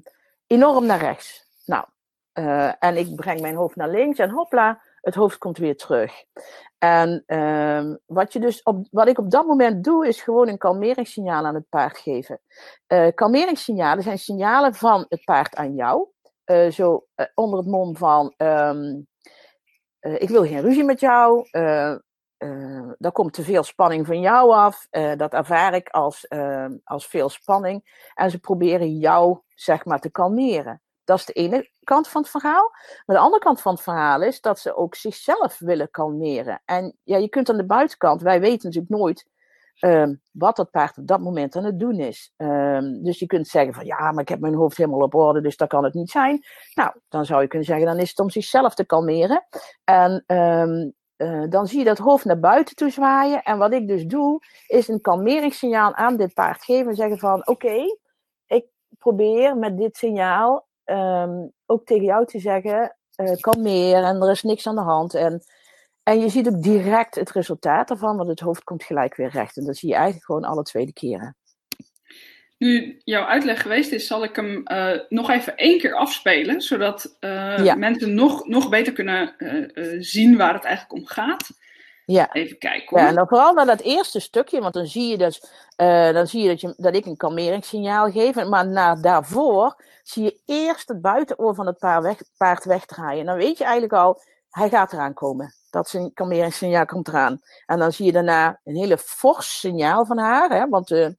enorm naar rechts. Nou, uh, en ik breng mijn hoofd naar links en hopla, het hoofd komt weer terug. En uh, wat, je dus op, wat ik op dat moment doe, is gewoon een kalmeringssignaal aan het paard geven. Uh, kalmeringssignalen zijn signalen van het paard aan jou. Uh, zo uh, onder het mom van: um, Ik wil geen ruzie met jou. daar komt te veel spanning van jou af. dat ervaar ik als, ehm, als veel spanning. En ze proberen jou, zeg maar, te kalmeren. Dat is de ene kant van het verhaal. Maar de andere kant van het verhaal is dat ze ook zichzelf willen kalmeren. En ja, je kunt aan de buitenkant, wij weten natuurlijk nooit ehm, wat dat paard op dat moment aan het doen is. Ehm, dus je kunt zeggen van ja, maar ik heb mijn hoofd helemaal op orde, dus dat kan het niet zijn. Nou, dan zou je kunnen zeggen, dan is het om zichzelf te kalmeren. En ehm, eh, dan zie je dat hoofd naar buiten toe zwaaien. En wat ik dus doe, is een kalmeringssignaal aan dit paard geven en zeggen van oké, ik probeer met dit signaal ook tegen jou te zeggen, uh, kalmeer en er is niks aan de hand. En en je ziet ook direct het resultaat ervan, want het hoofd komt gelijk weer recht. En dat zie je eigenlijk gewoon alle tweede keren. Nu jouw uitleg geweest is, zal ik hem uh, nog even één keer afspelen, zodat uh, mensen nog, nog beter kunnen zien waar het eigenlijk om gaat. Ja. Even kijken hoor. Ja, en dan vooral naar dat eerste stukje, want dan zie je, dus, dan zie je, dat, je dat ik een kalmeringssignaal geef. Maar na daarvoor zie je eerst het buitenoor van het paard, weg, paard wegdraaien. En dan weet je eigenlijk al, hij gaat eraan komen dat signaal komt eraan. En dan zie je daarna een hele fors signaal van haar. Hè, want uh,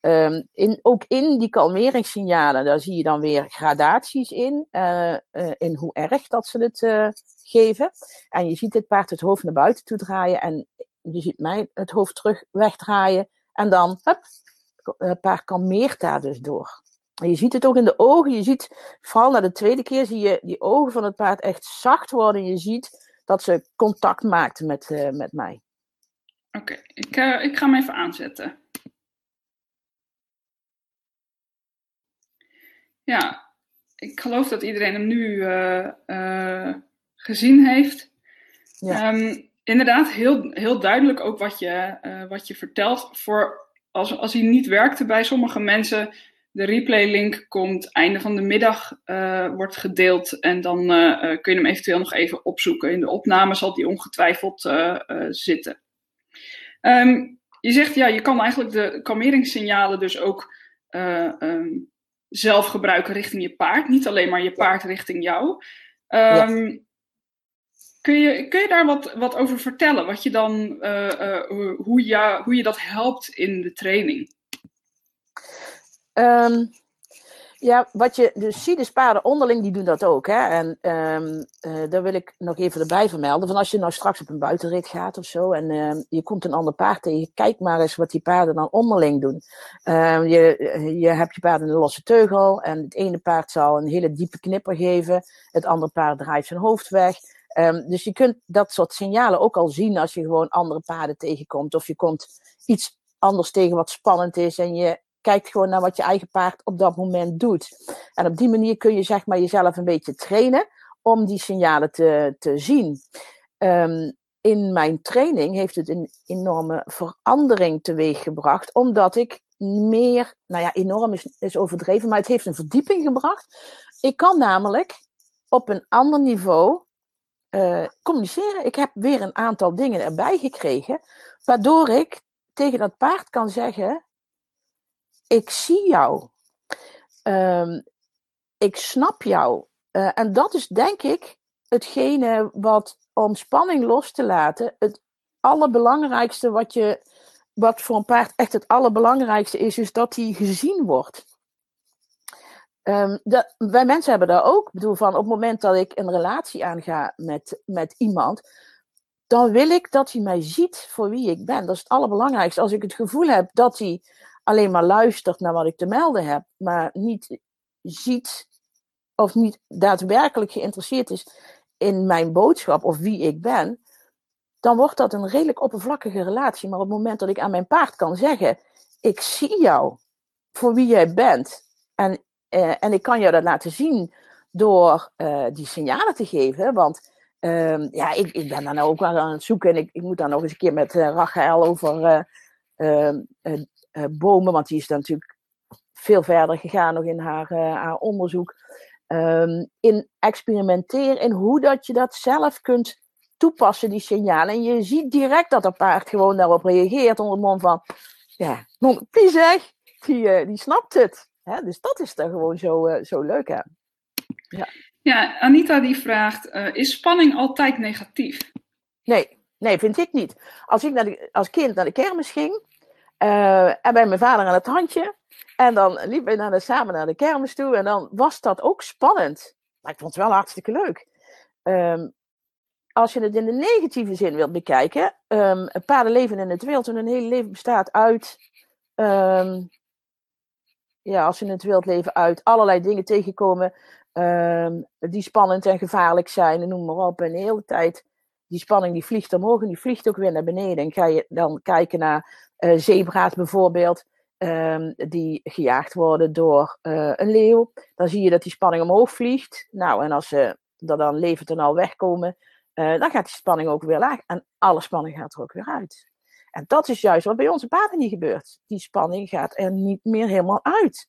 um, in, ook in die kalmeringssignalen, daar zie je dan weer gradaties in. Uh, in hoe erg dat ze het geven. En je ziet het paard het hoofd naar buiten toe draaien. En je ziet mij het hoofd terug wegdraaien. En dan, hup, het paard kalmeert daar dus door. En je ziet het ook in de ogen. Je ziet, vooral na de tweede keer, zie je die ogen van het paard echt zacht worden. Je ziet dat ze contact maakte met, uh, met mij. Oké, ik, uh, ik ga hem even aanzetten. Ja, ik geloof dat iedereen hem nu uh, gezien heeft. Ja. Um, inderdaad, heel, heel duidelijk ook wat je, wat je vertelt. Voor als, als hij niet werkte bij sommige mensen, de replay-link komt einde van de middag, uh, wordt gedeeld. En dan uh, kun je hem eventueel nog even opzoeken. In de opname zal die ongetwijfeld zitten. Um, je zegt, ja, je kan eigenlijk de kalmeringssignalen dus ook um, zelf gebruiken richting je paard. Niet alleen maar je paard richting jou. Um. Kun je, kun je daar wat, wat over vertellen? Wat je dan, hoe, je, hoe je dat helpt in de training? Um, ja, wat je paarden onderling, die doen dat ook. Hè? En um, uh, daar wil ik nog even erbij vermelden. Van als je nou straks op een buitenrit gaat of zo en uh, je komt een ander paard tegen, kijk maar eens wat die paarden dan onderling doen. Je, je hebt je paard in een losse teugel en het ene paard zal een hele diepe knipper geven, het andere paard draait zijn hoofd weg. Um, dus je kunt dat soort signalen ook al zien als je gewoon andere paarden tegenkomt. Of je komt iets anders tegen wat spannend is en je kijkt gewoon naar wat je eigen paard op dat moment doet. En op die manier kun je zeg maar jezelf een beetje trainen om die signalen te, te zien. Um, in mijn training heeft het een enorme verandering teweeggebracht, omdat ik meer, nou ja, enorm is overdreven, maar het heeft een verdieping gebracht. Ik kan namelijk op een ander niveau uh, communiceren. Ik heb weer een aantal dingen erbij gekregen, waardoor ik tegen dat paard kan zeggen: ik zie jou. Um, ik snap jou. Uh, en dat is denk ik hetgene wat om spanning los te laten, het allerbelangrijkste wat je, wat voor een paard echt het allerbelangrijkste is, is dat hij gezien wordt. Um, dat, wij mensen hebben daar ook, ik bedoel van op het moment dat ik een relatie aanga met, met iemand, dan wil ik dat hij mij ziet voor wie ik ben. Dat is het allerbelangrijkste. Als ik het gevoel heb dat hij alleen maar luistert naar wat ik te melden heb, maar niet ziet of niet daadwerkelijk geïnteresseerd is in mijn boodschap of wie ik ben, dan wordt dat een redelijk oppervlakkige relatie. Maar op het moment dat ik aan mijn paard kan zeggen: Ik zie jou voor wie jij bent en, eh, en ik kan jou dat laten zien door uh, die signalen te geven, want. Uh, ja, ik, ik ben daar nou ook wel aan het zoeken en ik, ik moet daar nog eens een keer met uh, Rachel over uh, bomen, want die is dan natuurlijk veel verder gegaan nog in haar, onderzoek. Um, in experimenteren in hoe dat je dat zelf kunt toepassen, die signalen. En je ziet direct dat dat paard gewoon daarop reageert onder het mond van, ja, die zeg, die, die snapt het. Hè? Dus dat is er gewoon zo, zo leuk aan. Ja. ja, Anita die vraagt, is spanning altijd negatief? Nee, nee, vind ik niet. Als ik naar de, als kind naar de kermis ging, uh, en bij mijn vader aan het handje. En dan liepen we naar de, samen naar de kermis toe. En dan was dat ook spannend. Maar ik vond het wel hartstikke leuk. Um, als je het in de negatieve zin wilt bekijken, um, paarden leven in het wild en hun hele leven bestaat uit, um, ja, als ze in het wild leven, uit allerlei dingen tegenkomen um, die spannend en gevaarlijk zijn en noem maar op. En de hele tijd, die spanning die vliegt omhoog en die vliegt ook weer naar beneden. En ga je dan kijken naar uh, zebra's bijvoorbeeld, die gejaagd worden door uh, een leeuw. Dan zie je dat die spanning omhoog vliegt. Nou, en als ze er dan levend en al wegkomen, uh, dan gaat die spanning ook weer laag. En alle spanning gaat er ook weer uit. En dat is juist wat bij onze paarden niet gebeurt. Die spanning gaat er niet meer helemaal uit.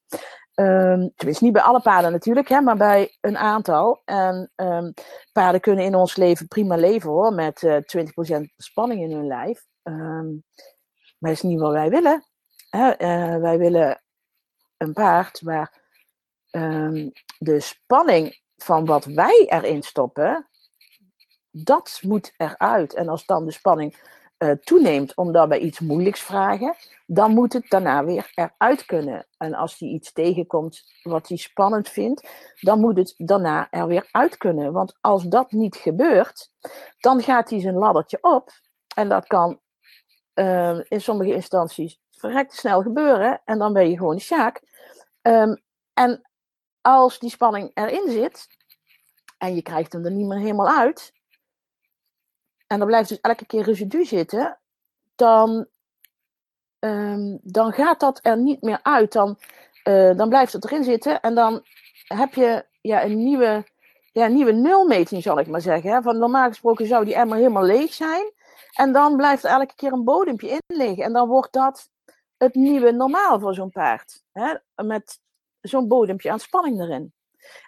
Um, tenminste, niet bij alle paarden natuurlijk, hè, maar bij een aantal. En um, paarden kunnen in ons leven prima leven hoor, met uh, eh, 20% spanning in hun lijf. Um, maar dat is niet wat wij willen. Hè? Uh, wij willen een paard waar de spanning van wat wij erin stoppen, dat moet eruit. En als dan de spanning uh, toeneemt omdat we iets moeilijks vragen, dan moet het daarna weer eruit kunnen. En als hij iets tegenkomt wat hij spannend vindt, dan moet het daarna er weer uit kunnen. Want als dat niet gebeurt, dan gaat hij zijn laddertje op. En dat kan uh, in sommige instanties verrekte snel gebeuren. En dan ben je gewoon een sjaak. Um, en als die spanning erin zit, en je krijgt hem er niet meer helemaal uit, en er blijft dus elke keer residu zitten, dan, um, dan gaat dat er niet meer uit. Dan, uh, dan blijft het erin zitten en dan heb je ja, een nieuwe, ja, nieuwe nulmeting, zal ik maar zeggen. Van normaal gesproken zou die emmer helemaal leeg zijn. En dan blijft er elke keer een bodempje in liggen. En dan wordt dat het nieuwe normaal voor zo'n paard. Hè? Met zo'n bodempje aan spanning erin.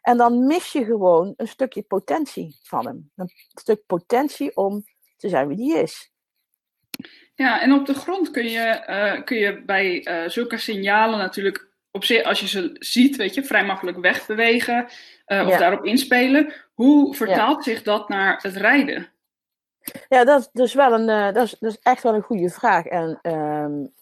En dan mis je gewoon een stukje potentie van hem. Een stuk potentie om te zijn wie die is. Ja, en op de grond kun je, uh, kun je bij uh, zulke signalen natuurlijk op zich, als je ze ziet, weet je, vrij makkelijk wegbewegen uh, of daarop inspelen. Hoe vertaalt ja. zich dat naar het rijden? Ja, dat is dus wel een, dat is, dat is echt wel een goede vraag. En um,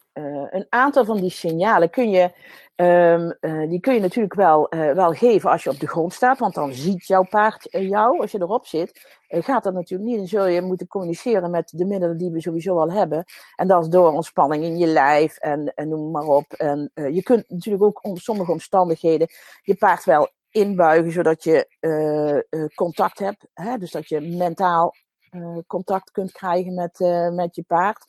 een aantal van die signalen kun je Um, uh, die kun je natuurlijk wel, uh, wel geven als je op de grond staat, want dan ziet jouw paard jou. Als je erop zit, gaat dat natuurlijk niet. Dan zul je moeten communiceren met de middelen die we sowieso al hebben. En dat is door ontspanning in je lijf en, en noem maar op. En je kunt natuurlijk ook onder sommige omstandigheden je paard wel inbuigen, zodat je contact hebt. Hè? Dus dat je mentaal contact kunt krijgen met, uh, met je paard.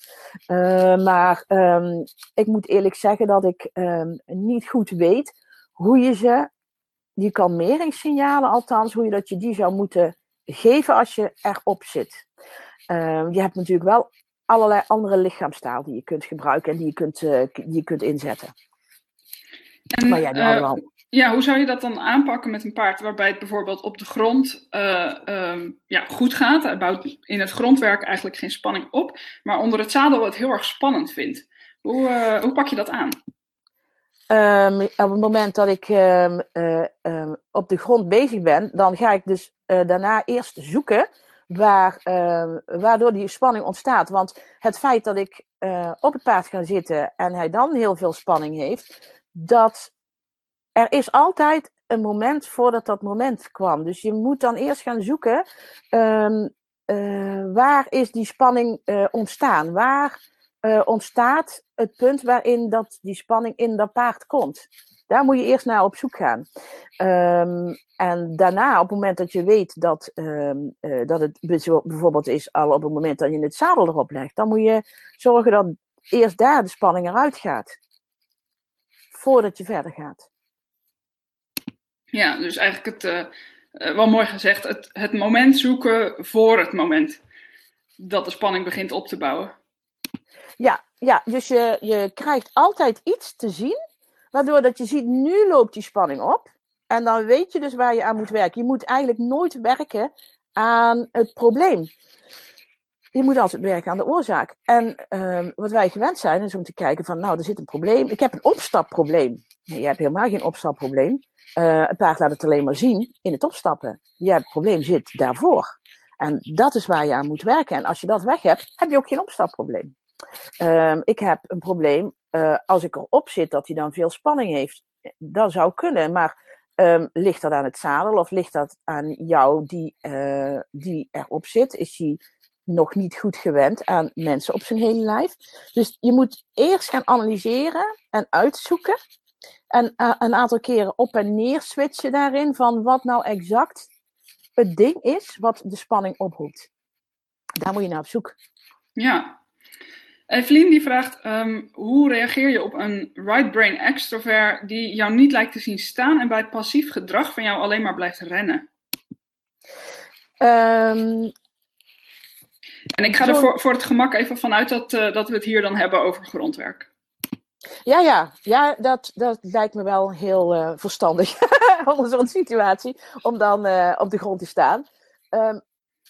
Uh, maar um, ik moet eerlijk zeggen dat ik um, niet goed weet hoe je ze, die kalmeringssignalen althans, hoe je dat je die zou moeten geven als je erop zit. Ehm, je hebt natuurlijk wel allerlei andere lichaamstaal die je kunt gebruiken en die je kunt, die je kunt inzetten. En, maar ja, allemaal. Ja, hoe zou je dat dan aanpakken met een paard waarbij het bijvoorbeeld op de grond uh, um, ja, goed gaat? Hij bouwt in het grondwerk eigenlijk geen spanning op, maar onder het zadel het heel erg spannend vindt. Hoe, uh, hoe pak je dat aan? Um, op het moment dat ik um, uh, op de grond bezig ben, dan ga ik dus daarna eerst zoeken waar, waardoor die spanning ontstaat. Want het feit dat ik op het paard ga zitten en hij dan heel veel spanning heeft, dat er is altijd een moment voordat dat moment kwam. Dus je moet dan eerst gaan zoeken um, uh, waar is die spanning uh, ontstaan? Waar uh, ontstaat het punt waarin dat die spanning in dat paard komt? Daar moet je eerst naar op zoek gaan. Um, en daarna, op het moment dat je weet dat, um, dat het bijvoorbeeld is al op het moment dat je het zadel erop legt, dan moet je zorgen dat eerst daar de spanning eruit gaat. Voordat je verder gaat. Ja, dus eigenlijk het, uh, wel mooi gezegd, het, het moment zoeken voor het moment dat de spanning begint op te bouwen. Ja, ja dus je, je krijgt altijd iets te zien, waardoor dat je ziet, nu loopt die spanning op. En dan weet je dus waar je aan moet werken. Je moet eigenlijk nooit werken aan het probleem. Je moet altijd werken aan de oorzaak. En uh, wat wij gewend zijn, is om te kijken van, nou, er zit een probleem. Ik heb een opstapprobleem. Nee, je hebt helemaal geen opstapprobleem. Uh, een paard laat het alleen maar zien in het opstappen. Je het probleem zit daarvoor. En dat is waar je aan moet werken. En als je dat weg hebt, heb je ook geen opstapprobleem. Uh, ik heb een probleem uh, als ik erop zit dat hij dan veel spanning heeft. Dat zou kunnen, maar Um, ligt dat aan het zadel of ligt dat aan jou die, uh, die erop zit? Is hij nog niet goed gewend aan mensen op zijn hele lijf? Dus je moet eerst gaan analyseren en uitzoeken. En uh, een aantal keren op en neer switchen daarin van wat nou exact het ding is wat de spanning oproept. Daar moet je naar op zoek. Ja. Evelien die vraagt, um, hoe reageer je op een right brain extrovert die jou niet lijkt te zien staan en bij passief gedrag van jou alleen maar blijft rennen? Um, en ik ga er voor, voor het gemak even vanuit dat, uh, dat we het hier dan hebben over grondwerk. Ja, ja, ja dat, dat lijkt me wel heel uh, verstandig *laughs* onder zo'n situatie om dan uh, op de grond te staan. Um,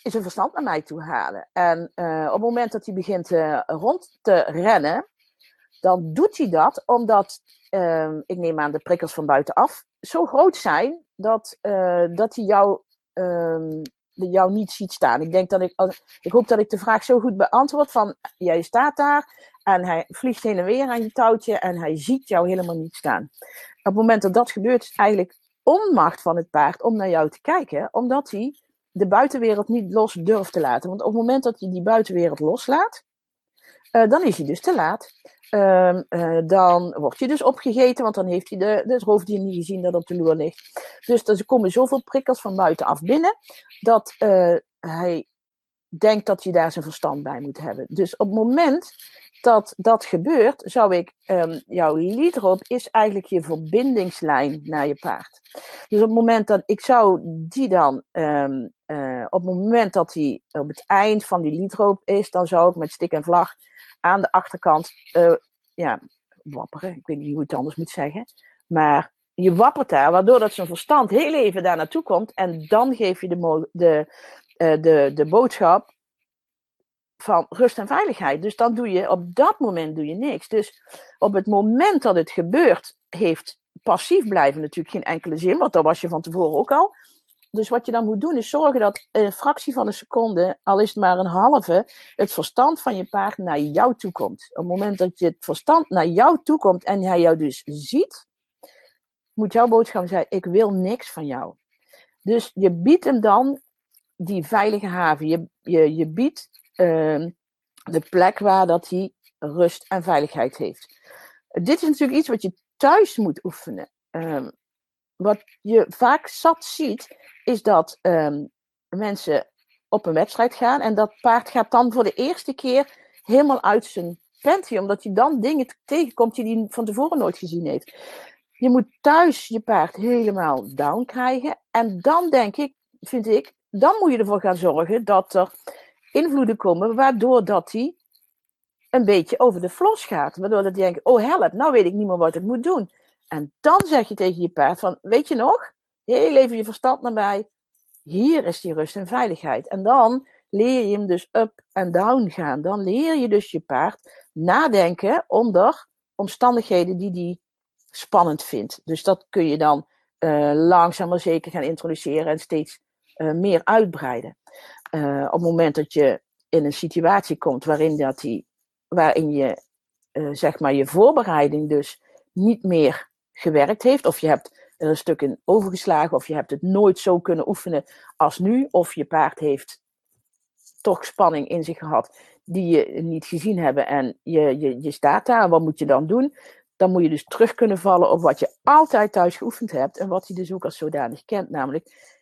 is een verstand naar mij toe halen. En op het moment dat hij begint rond te rennen, dan doet hij dat omdat, uh, ik neem aan de prikkels van buitenaf, zo groot zijn dat, dat hij jou, ehm, jou niet ziet staan. Ik, denk dat ik, ik hoop dat ik de vraag zo goed beantwoord van, jij staat daar en hij vliegt heen en weer aan je touwtje en hij ziet jou helemaal niet staan. Op het moment dat dat gebeurt, is eigenlijk onmacht van het paard om naar jou te kijken, omdat hij de buitenwereld niet los durft te laten. Want op het moment dat je die buitenwereld loslaat, uh, dan is hij dus te laat. Uh, uh, dan wordt hij dus opgegeten, want dan heeft hij de, de, niet gezien dat op de loer ligt. Dus er komen zoveel prikkels van buitenaf binnen, dat eh, hij denkt dat je daar zijn verstand bij moet hebben. Dus op het moment dat dat gebeurt, zou ik, um, jouw leadrope is eigenlijk je verbindingslijn naar je paard. Dus op het moment dat, ik zou die dan, um, uh, op het moment dat hij op het eind van die leadrope is, dan zou ik met stik en vlag aan de achterkant, uh, ja, wapperen, ik weet niet hoe het anders moet zeggen, maar je wappert daar, waardoor dat zijn verstand heel even daar naartoe komt en dan geef je de, de, de, de boodschap van rust en veiligheid. Dus dan doe je op dat moment doe je niks. Dus op het moment dat het gebeurt, heeft passief blijven natuurlijk geen enkele zin, want dat was je van tevoren ook al. Dus wat je dan moet doen is zorgen dat een fractie van een seconde, al is het maar een halve, het verstand van je paard naar jou toe komt. Op het moment dat je het verstand naar jou toe komt en hij jou dus ziet, moet jouw boodschap zijn: ik wil niks van jou. Dus je biedt hem dan die veilige haven. Je, je, je biedt uh, de plek waar dat hij rust en veiligheid heeft. Dit is natuurlijk iets wat je thuis moet oefenen. Um, wat je vaak zat ziet, is dat um, mensen op een wedstrijd gaan en dat paard gaat dan voor de eerste keer helemaal uit zijn panty, omdat hij dan dingen tegenkomt die hij van tevoren nooit gezien heeft. Je moet thuis je paard helemaal down krijgen en dan denk ik, vind ik, dan moet je ervoor gaan zorgen dat er invloeden komen, waardoor dat hij een beetje over de flos gaat. Waardoor dat hij denkt, oh help, nou weet ik niet meer wat ik moet doen. En dan zeg je tegen je paard van, weet je nog, heel even je verstand naar mij, hier is die rust en veiligheid. En dan leer je hem dus up en down gaan. Dan leer je dus je paard nadenken onder omstandigheden die hij spannend vindt. Dus dat kun je dan uh, langzaam maar zeker gaan introduceren en steeds uh, meer uitbreiden. Uh, op het moment dat je in een situatie komt waarin, dat die, waarin je uh, zeg maar je voorbereiding dus niet meer gewerkt heeft, of je hebt er een stuk in overgeslagen, of je hebt het nooit zo kunnen oefenen als nu, of je paard heeft toch spanning in zich gehad die je niet gezien hebben en je, je, je staat daar, wat moet je dan doen? Dan moet je dus terug kunnen vallen op wat je altijd thuis geoefend hebt en wat je dus ook als zodanig kent, namelijk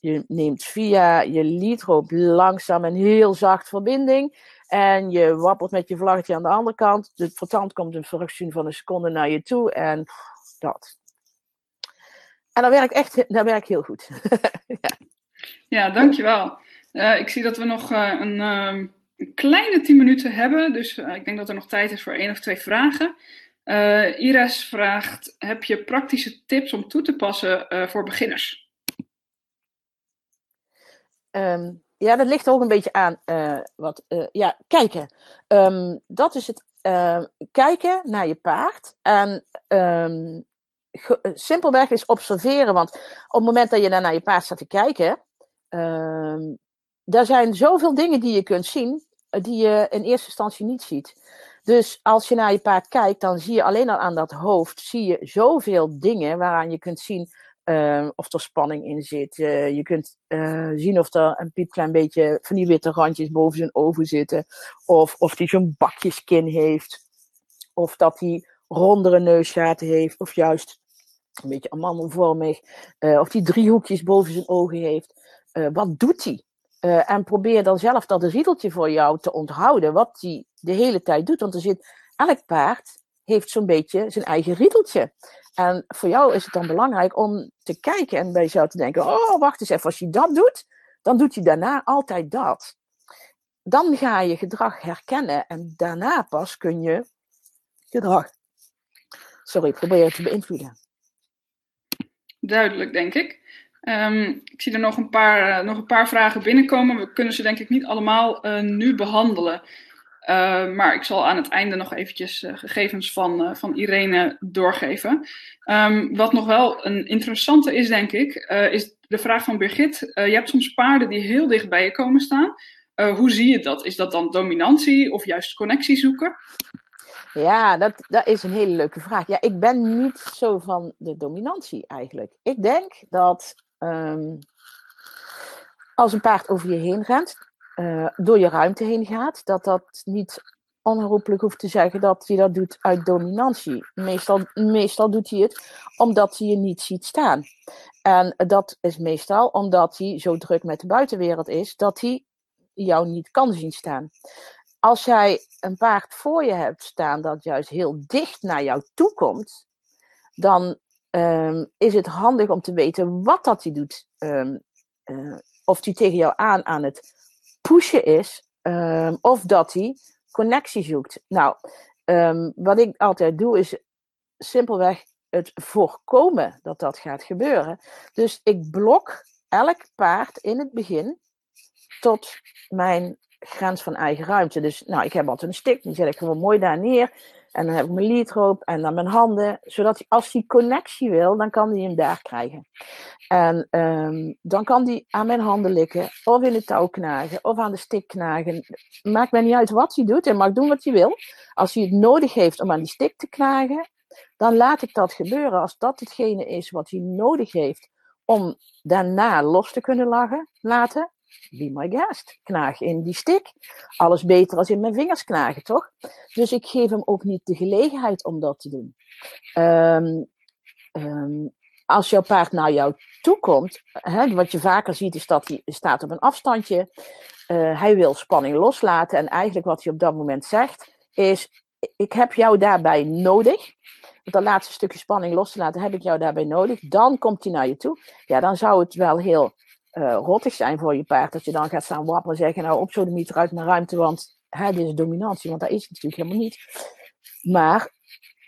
je neemt via je leadrope langzaam en heel zacht verbinding. En je wappelt met je vlaggetje aan de andere kant. De vertand komt een fractie van een seconde naar je toe. En dat. En dat werkt echt dat werkt heel goed. *laughs* ja. ja, dankjewel. Uh, ik zie dat we nog een, uh, een, kleine 10 minuten hebben. Dus ik denk dat er nog tijd is voor één of twee vragen. Iris vraagt: Heb je praktische tips om toe te passen voor beginners? Um, ja, dat ligt ook een beetje aan uh, wat. Uh, ja, kijken. Um, dat is het. Uh, kijken naar je paard. En um, simpelweg is observeren. Want op het moment dat je naar je paard staat te kijken. daar zijn zoveel dingen die je kunt zien. Die je in eerste instantie niet ziet. Dus als je naar je paard kijkt, dan zie je alleen al aan dat hoofd. Zie je zoveel dingen waaraan je kunt zien Ehm, of er spanning in zit. je kunt zien of er een piepklein beetje van die witte randjes boven zijn ogen zitten. Of of hij zo'n bakjeskin heeft. Of dat hij rondere neusgaten heeft. Of juist een beetje amandelvormig. of die driehoekjes boven zijn ogen heeft. wat doet hij? En probeer dan zelf dat riedeltje voor jou te onthouden, wat hij de hele tijd doet. Want er zit, elk paard heeft zo'n beetje zijn eigen riedeltje. En voor jou is het dan belangrijk om te kijken en bij jezelf te denken: oh, wacht eens even, als hij dat doet, dan doet hij daarna altijd dat. Dan ga je gedrag herkennen en daarna pas kun je gedrag, sorry, proberen te beïnvloeden. Duidelijk, denk ik. Um, ik zie er nog een, paar, uh, nog een paar vragen binnenkomen. We kunnen ze denk ik niet allemaal uh, nu behandelen. Uh, maar ik zal aan het einde nog eventjes gegevens van, van Irene doorgeven. Um, wat nog wel een interessante is, denk ik, is de vraag van Birgit. je hebt soms paarden die heel dicht bij je komen staan. hoe zie je dat? Is dat dan dominantie of juist connectie zoeken? Ja, dat, dat is een hele leuke vraag. Ja, ik ben niet zo van de dominantie eigenlijk. Ik denk dat um, als een paard over je heen rent, uh, door je ruimte heen gaat, dat dat niet onherroepelijk hoeft te zeggen dat hij dat doet uit dominantie. Meestal, meestal doet hij het omdat hij je niet ziet staan. En dat is meestal omdat hij zo druk met de buitenwereld is dat hij jou niet kan zien staan. Als jij een paard voor je hebt staan dat juist heel dicht naar jou toe komt, dan um, is het handig om te weten wat dat hij doet. Um, uh, of hij tegen jou aan aan het pushen is, um, of dat hij connectie zoekt. Nou, wat ik altijd doe is simpelweg het voorkomen dat dat gaat gebeuren. Dus ik blok elk paard in het begin tot mijn grens van eigen ruimte. Dus nou, ik heb altijd een stick, die zet ik gewoon mooi daar neer. En dan heb ik mijn lead erop en dan mijn handen. Zodat als hij connectie wil, dan kan hij hem daar krijgen. En um, dan kan hij aan mijn handen likken, of in het touw knagen, of aan de stick knagen. Maakt mij niet uit wat hij doet, hij mag doen wat hij wil. Als hij het nodig heeft om aan die stick te knagen, dan laat ik dat gebeuren. Als dat hetgene is wat hij nodig heeft om daarna los te kunnen lachen, laten, be my guest. Knaag in die stick. Alles beter als in mijn vingers knagen, toch? Dus ik geef hem ook niet de gelegenheid om dat te doen. Um, um, als jouw paard naar jou toe komt, hè, wat je vaker ziet is dat hij staat op een afstandje. Uh, hij wil spanning loslaten en eigenlijk wat hij op dat moment zegt is, ik heb jou daarbij nodig. Dat laatste stukje spanning los te laten, heb ik jou daarbij nodig. Dan komt hij naar je toe. Ja, dan zou het wel heel uh, rottig zijn voor je paard. Dat je dan gaat staan wapperen en zeggen, nou op zo de meter uit mijn ruimte, want hè, dit is dominantie, want dat is natuurlijk helemaal niet. Maar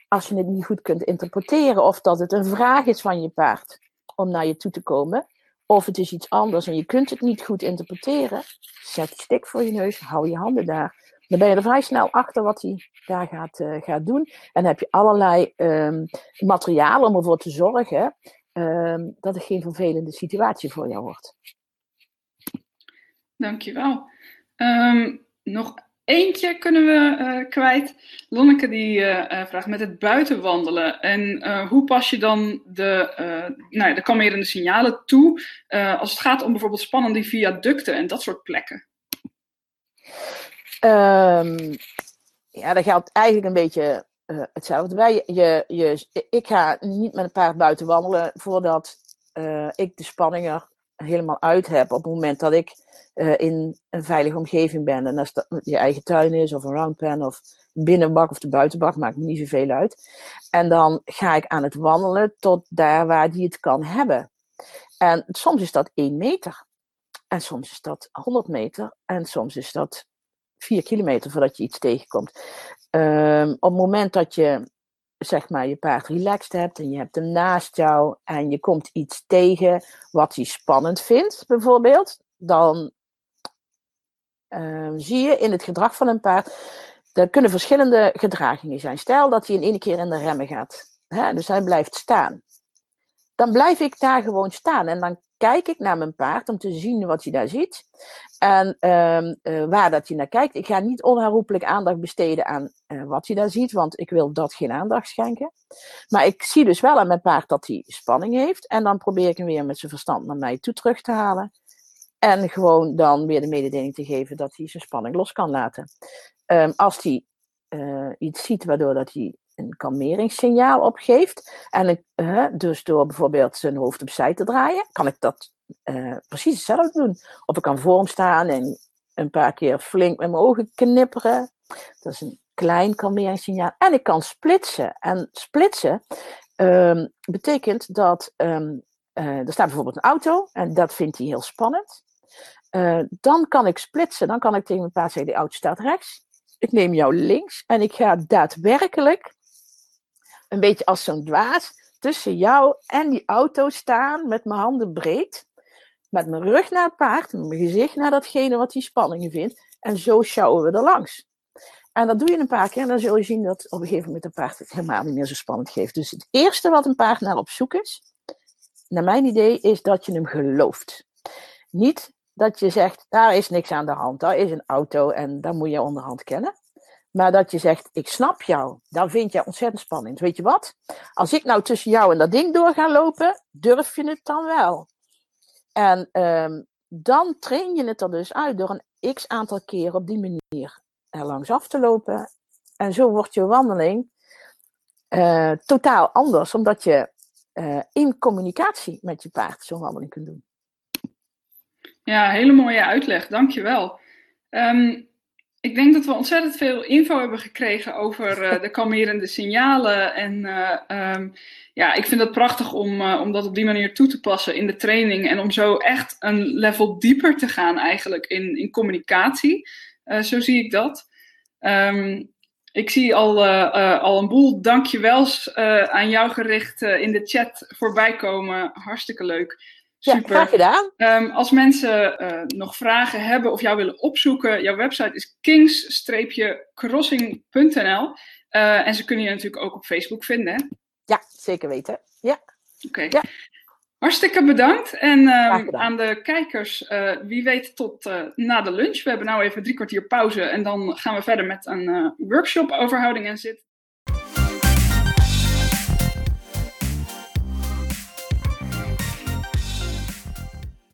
als je het niet goed kunt interpreteren, of dat het een vraag is van je paard om naar je toe te komen, of het is iets anders en je kunt het niet goed interpreteren, zet stik voor je neus, hou je handen daar. Dan ben je er vrij snel achter wat hij daar gaat, uh, gaat doen. En dan heb je allerlei um, materialen om ervoor te zorgen um, dat het geen vervelende situatie voor jou wordt. Dankjewel. Um, nog eentje kunnen we uh, kwijt. Lonneke die uh, vraagt met het buitenwandelen. En uh, hoe pas je dan de, nou, de kalmerende signalen toe als het gaat om bijvoorbeeld spannende viaducten en dat soort plekken? Um, ja, dat geldt eigenlijk een beetje uh, hetzelfde bij. Je, je, ik ga niet met een paard buiten wandelen voordat uh, ik de spanning er helemaal uit heb. Op het moment dat ik uh, in een veilige omgeving ben. En als dat je eigen tuin is, of een roundpen, of binnenbak of de buitenbak, maakt me niet zoveel uit. En dan ga ik aan het wandelen tot daar waar die het kan hebben. En soms is dat 1 meter. En soms is dat 100 meter. En soms is dat 4 kilometer voordat je iets tegenkomt. Um, op het moment dat je zeg maar je paard relaxed hebt en je hebt hem naast jou en je komt iets tegen wat hij spannend vindt, bijvoorbeeld, dan um, zie je in het gedrag van een paard, er kunnen verschillende gedragingen zijn. Stel dat hij in één keer in de remmen gaat, hè, dus hij blijft staan. Dan blijf ik daar gewoon staan. En dan kijk ik naar mijn paard om te zien wat hij daar ziet. En ehm, eh, waar dat hij naar kijkt. Ik ga niet onherroepelijk aandacht besteden aan uh, wat hij daar ziet, want ik wil dat geen aandacht schenken. Maar ik zie dus wel aan mijn paard dat hij spanning heeft. En dan probeer ik hem weer met zijn verstand naar mij toe terug te halen. En gewoon dan weer de mededeling te geven dat hij zijn spanning los kan laten. Um, als hij uh, iets ziet waardoor dat hij een kalmeringssignaal opgeeft. En uh, dus door bijvoorbeeld zijn hoofd opzij te draaien, kan ik dat uh, precies hetzelfde doen. Of ik kan voor hem staan en een paar keer flink met mijn ogen knipperen. Dat is een klein kalmeringssignaal. En ik kan splitsen. En splitsen um, betekent dat um, uh, er staat bijvoorbeeld een auto en dat vindt hij heel spannend. Uh, dan kan ik splitsen. Dan kan ik tegen mijn paard zeggen: de auto staat rechts. Ik neem jou links en ik ga daadwerkelijk een beetje als zo'n dwaas tussen jou en die auto staan met mijn handen breed. Met mijn rug naar het paard, met mijn gezicht naar datgene wat die spanningen vindt. En zo sjouwen we er langs. En dat doe je een paar keer en dan zul je zien dat op een gegeven moment een paard het helemaal niet meer zo spannend geeft. Dus het eerste wat een paard naar op zoek is, naar mijn idee, is dat je hem gelooft. Niet dat je zegt, daar is niks aan de hand, daar is een auto en daar moet je onderhand kennen. Maar dat je zegt, ik snap jou, dan vind jij ontzettend spannend. Weet je wat? Als ik nou tussen jou en dat ding door ga lopen, durf je het dan wel? En um, dan train je het er dus uit door een x aantal keer op die manier er langs af te lopen. En zo wordt je wandeling uh, totaal anders, omdat je uh, in communicatie met je paard zo'n wandeling kunt doen. Ja, hele mooie uitleg, dankjewel. Um, ik denk dat we ontzettend veel info hebben gekregen over uh, de kalmerende signalen. En uh, ja, ik vind het prachtig om, uh, om dat op die manier toe te passen in de training. En om zo echt een level dieper te gaan eigenlijk in, in communicatie. zo zie ik dat. Um, ik zie al, al een boel dankjewels aan jou gericht in de chat voorbij komen. Hartstikke leuk. Super. Ja, graag gedaan. Um, als mensen uh, nog vragen hebben of jou willen opzoeken, jouw website is kings-crossing.nl. Uh, eh, en ze kunnen je natuurlijk ook op Facebook vinden. Hè? Ja, zeker weten. Ja. Oké. Okay. Ja. Hartstikke bedankt. En um, aan de kijkers, uh, wie weet tot na de lunch. We hebben nou even drie kwartier pauze en dan gaan we verder met een workshop over houding en zit.